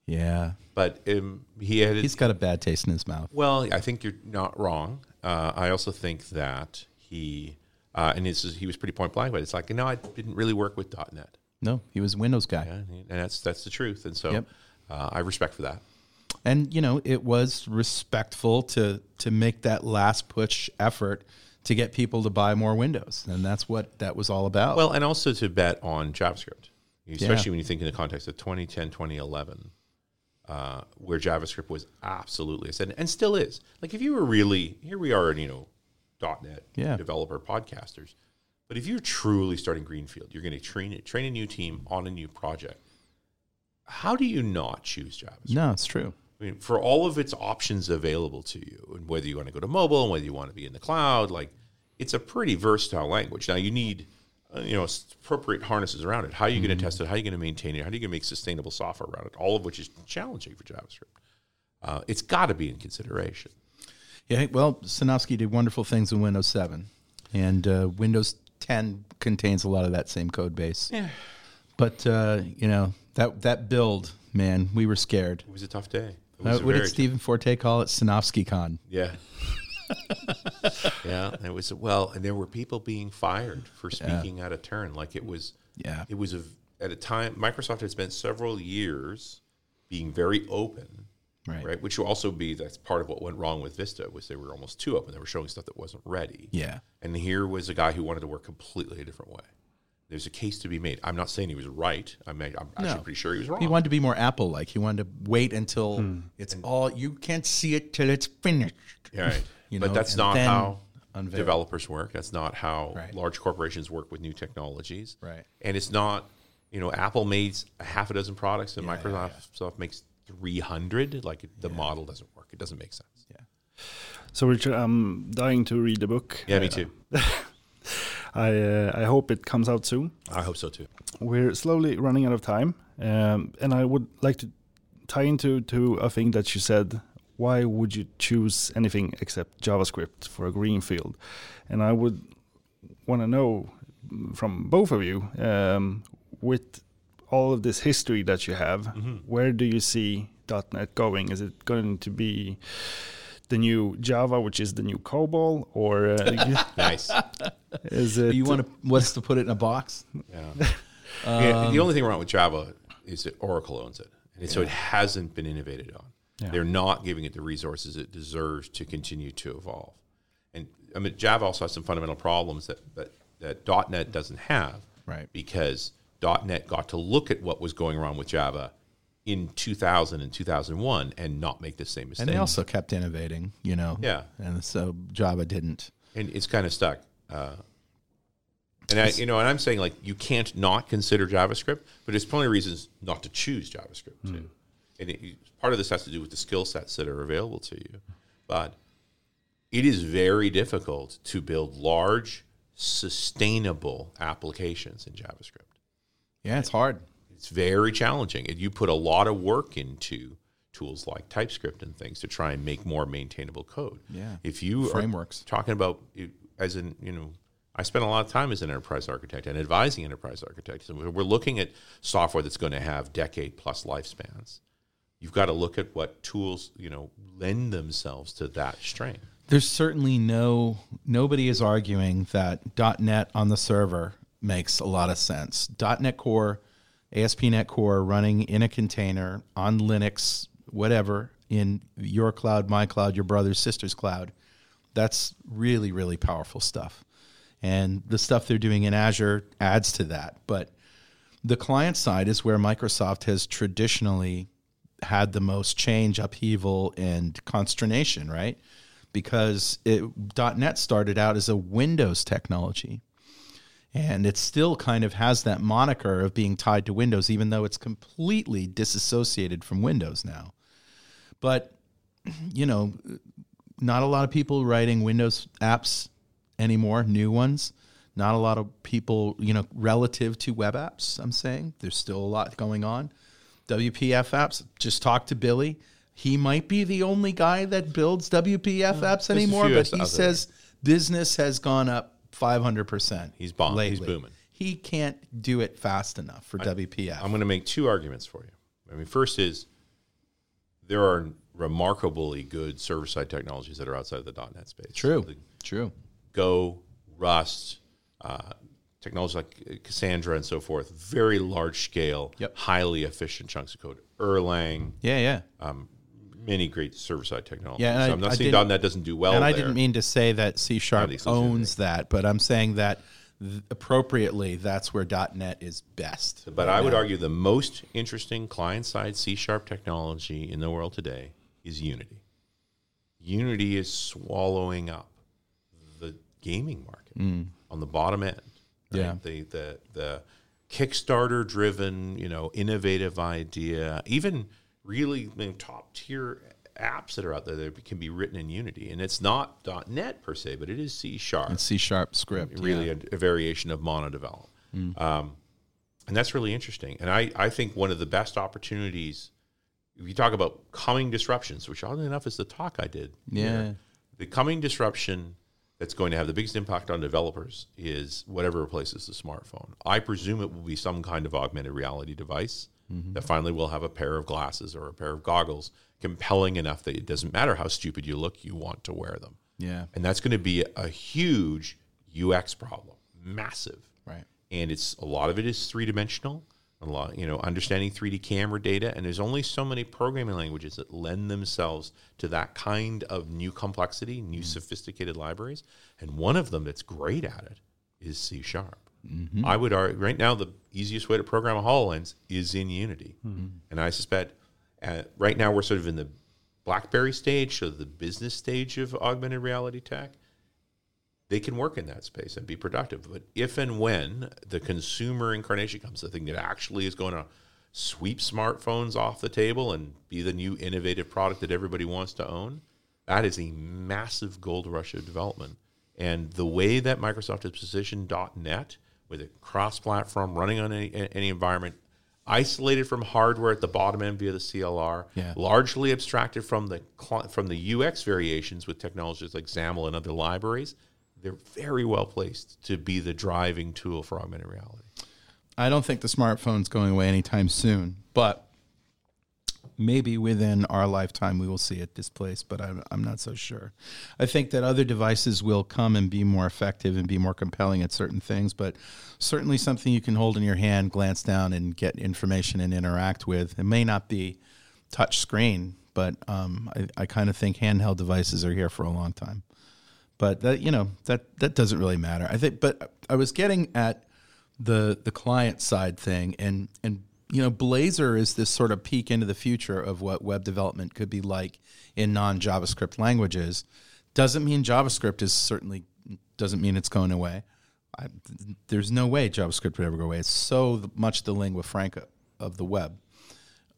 [SPEAKER 3] yeah.
[SPEAKER 2] But um, he had.
[SPEAKER 3] He's got a bad taste in his mouth.
[SPEAKER 2] well, I think you're not wrong. Uh, I also think that he, uh, and this is, he was pretty point blank, but it's like, no, I didn't really work with .NET.
[SPEAKER 3] No, he was a Windows guy.
[SPEAKER 2] Yeah, and that's that's the truth. And so
[SPEAKER 3] Yep.
[SPEAKER 2] uh, I respect for that.
[SPEAKER 3] and you know it was respectful to to make that last push effort to get people to buy more windows and that's what that was all about
[SPEAKER 2] Well, and also to bet on JavaScript, especially when you think in the context of 2010, 2011, uh, where JavaScript was absolutely ascendant and still is. Like if you were really here, we are, you know, .NET
[SPEAKER 3] Yeah.
[SPEAKER 2] developer podcasters, but if you're truly starting greenfield, you're going to train it, train a new team on a new project. How do you not choose JavaScript?
[SPEAKER 3] no it's true
[SPEAKER 2] I mean, for all of its options available to you, and whether you want to go to mobile and whether you want to be in the cloud, like it's a pretty versatile language. Now you need, uh, you know, appropriate harnesses around it. How are you going to test it? How are you going to maintain it? How are you going to make sustainable software around it? All of which is challenging for JavaScript. Uh, it's got to be in consideration.
[SPEAKER 3] yeah well Sinofsky did wonderful things in Windows 7 and uh, Windows 10 contains a lot of that same code base
[SPEAKER 2] Yeah,
[SPEAKER 3] but uh, you know that that build man we were scared
[SPEAKER 2] it was a tough day.
[SPEAKER 3] Uh, what did Stephen Forte call it Sinofsky con
[SPEAKER 2] Yeah. yeah, it was well, and there were people being fired for speaking out of turn. Like it was,
[SPEAKER 3] Yeah.
[SPEAKER 2] it was a, at a time. Microsoft had spent several years being very open
[SPEAKER 3] Right.
[SPEAKER 2] right? Which will also be that's part of what went wrong with Vista was they were almost too open. They were showing stuff that wasn't ready.
[SPEAKER 3] Yeah.
[SPEAKER 2] And here was a guy who wanted to work completely a different way. There's a case to be made. I'm not saying he was right. I mean, I'm actually pretty sure he was wrong.
[SPEAKER 3] He wanted to be more Apple like. He wanted to wait until hmm. it's all you can't see it till it's finished.
[SPEAKER 2] right.
[SPEAKER 3] You
[SPEAKER 2] but that's not how
[SPEAKER 3] unveil.
[SPEAKER 2] developers work. That's not how
[SPEAKER 3] Right.
[SPEAKER 2] large corporations work with new technologies.
[SPEAKER 3] Right.
[SPEAKER 2] And it's not, you know, Apple made a half a dozen products and
[SPEAKER 3] Yeah, yeah,
[SPEAKER 2] Microsoft makes 300. Like it- the model doesn't work. It doesn't make sense. Yeah.
[SPEAKER 1] So Richard, I'm dying to read the book.
[SPEAKER 2] Yeah, me too.
[SPEAKER 1] I uh, I hope it comes out soon.
[SPEAKER 2] I hope so too.
[SPEAKER 1] We're slowly running out of time, um, and I would like to tie into to a thing that you said. Why would you choose anything except JavaScript for a greenfield? And I would want to know from both of you, um, with all of this history that you have, where do you see .NET going? Is it going to be the new Java, which is the new COBOL, or uh,
[SPEAKER 2] Nice.
[SPEAKER 1] is it?
[SPEAKER 3] You want to what's to put it in a box?
[SPEAKER 2] Yeah. Yeah, the only thing wrong with Java is that Oracle owns it, and so it hasn't been innovated on.
[SPEAKER 1] Yeah.
[SPEAKER 2] They're not giving it the resources it deserves to continue to evolve. And I mean, Java also has some fundamental problems that that, that .NET doesn't have,
[SPEAKER 3] Right.
[SPEAKER 2] Because .NET got to look at what was going wrong with Java in 2000 and 2001 and not make the same mistake.
[SPEAKER 3] And they also kept innovating, you know.
[SPEAKER 2] Yeah.
[SPEAKER 3] And so Java didn't.
[SPEAKER 2] and it's kind of stuck. Uh, and I, you know, and I'm saying like you can't not consider JavaScript, but there's plenty of reasons not to choose JavaScript too. And it, part of this has to do with the skill sets that are available to you, but it is very difficult to build large, sustainable applications in JavaScript.
[SPEAKER 3] Yeah, it's hard.
[SPEAKER 2] It's very challenging, and you put a lot of work into tools like TypeScript and things to try and make more maintainable code.
[SPEAKER 3] Yeah.
[SPEAKER 2] If you
[SPEAKER 3] Frameworks.
[SPEAKER 2] talking about as in you know i spent a lot of time as an enterprise architect and advising enterprise architects and we're looking at software that's going to have decade plus lifespans you've got to look at what tools you know lend themselves to that strain
[SPEAKER 3] There's certainly no nobody is arguing that .NET on the server makes a lot of sense. .NET Core, ASP.NET Core running in a container on Linux, whatever, in your cloud, my cloud, your brother's sister's cloud. That's really really powerful stuff. And the stuff they're doing in Azure adds to that. But the client side is where Microsoft has traditionally had the most change, upheaval, and consternation, right? Because it, .NET started out as a Windows technology, and it still kind of has that moniker of being tied to Windows, even though it's completely disassociated from Windows now. But you know, not a lot of people writing Windows apps anymore, new ones. Not a lot of people, you know, relative to web apps. I'm saying there's still a lot going on. WPF apps. Just talk to Billy. He might be the only guy that builds WPF apps
[SPEAKER 2] a
[SPEAKER 3] anymore, but he says business has gone up 500 percent.
[SPEAKER 2] He's bomb- he's booming.
[SPEAKER 3] He can't do it fast enough for WPF.
[SPEAKER 2] i'm going to make two arguments for you i mean first is there are remarkably good server-side technologies that are outside of the net space
[SPEAKER 3] True.
[SPEAKER 2] The
[SPEAKER 3] True.
[SPEAKER 2] Go, Rust, uh, technologies like Cassandra and so forth, very large scale,
[SPEAKER 3] Yep.
[SPEAKER 2] highly efficient chunks of code. Erlang,
[SPEAKER 3] Yeah, yeah.
[SPEAKER 2] um, many great server side technologies.
[SPEAKER 3] Yeah, and
[SPEAKER 2] so
[SPEAKER 3] I-
[SPEAKER 2] I'm not
[SPEAKER 3] I
[SPEAKER 2] saying .NET doesn't do well
[SPEAKER 3] and I
[SPEAKER 2] there.
[SPEAKER 3] didn't mean to say that C sharp owns that, but I'm saying that th- appropriately, that's where .NET is best.
[SPEAKER 2] But I would argue the most interesting client side C sharp technology in the world today is Unity. Unity is swallowing up the gaming market on the bottom end. Right?
[SPEAKER 3] Yeah.
[SPEAKER 2] The the the Kickstarter driven, you know, innovative idea, even really you know, top tier apps that are out there that can be written in Unity. And it's not .NET per se, but it is C sharp
[SPEAKER 3] And C sharp script.
[SPEAKER 2] really
[SPEAKER 3] yeah.
[SPEAKER 2] a, a variation of monodevelop. Um, and that's really interesting. And I, I think one of the best opportunities, if you talk about coming disruptions, which oddly enough is the talk I did.
[SPEAKER 3] Yeah.
[SPEAKER 2] the coming disruption that's going to have the biggest impact on developers is whatever replaces the smartphone. I presume it will be some kind of augmented reality device mm-hmm. that finally will have a pair of glasses or a pair of goggles compelling enough that it doesn't matter how stupid you look, you want to wear them.
[SPEAKER 3] Yeah.
[SPEAKER 2] And that's going to be a huge UX problem, massive.
[SPEAKER 3] Right.
[SPEAKER 2] And it's a lot of it is three dimensional. A lot, you know, understanding 3D camera data, and there's only so many programming languages that lend themselves to that kind of new complexity, new mm. sophisticated libraries. And one of them that's great at it is C sharp. Mm-hmm. I would argue right now the easiest way to program a HoloLens is in Unity, mm-hmm. and I suspect uh, right now we're sort of in the BlackBerry stage, so the business stage of augmented reality tech they can work in that space and be productive. But if and when the consumer incarnation comes, the thing that actually is going to sweep smartphones off the table and be the new innovative product that everybody wants to own, that is a massive gold rush of development. And the way that Microsoft has positioned .NET with a cross-platform running on any, any environment, isolated from hardware at the bottom end via the CLR,
[SPEAKER 3] Yeah.
[SPEAKER 2] largely abstracted from the from the UX variations with technologies like XAML and other libraries, they're very well placed to be the driving tool for augmented reality.
[SPEAKER 3] I don't think the smartphone's going away anytime soon, but maybe within our lifetime we will see it displaced, but I'm, I'm not so sure. I think that other devices will come and be more effective and be more compelling at certain things, but certainly something you can hold in your hand, glance down, and get information and interact with. It may not be touch screen, but um, I, I kind of think handheld devices are here for a long time. But that you know that that doesn't really matter. I think, but I was getting at the the client side thing and and you know blazor is this sort of peek into the future of what web development could be like in non javascript languages. Doesn't mean javascript is certainly doesn't mean it's going away. I, there's no way javascript would ever go away. It's so much the lingua franca of the web.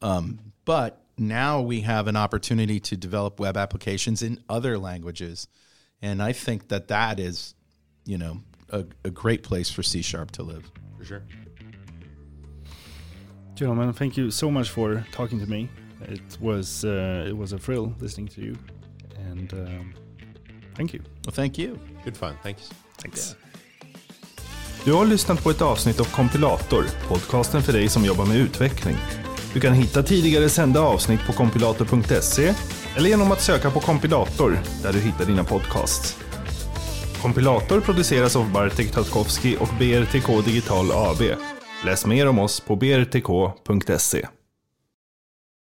[SPEAKER 3] Um, but now we have an opportunity to develop web applications in other languages and i think that that is you know a, a great place for c sharp to live
[SPEAKER 2] For sure.
[SPEAKER 1] Gentlemen, thank you so much for talking to me. It was uh, it was a thrill listening to you, and um, thank you.
[SPEAKER 3] well thank you
[SPEAKER 2] Good fun. Thanks.
[SPEAKER 1] Thanks.
[SPEAKER 4] Du har lyssnat på ett avsnitt av Kompilator, podcasten för dig som jobbar med utveckling. Du kan hitta tidigare sända avsnitt på kompilator.se eller genom att söka på kompilator där du hittar dina podcasts. Kompilator produceras av Bartek Tatkowski och BRTK Digital AB. Läs mer om oss på brtk.se.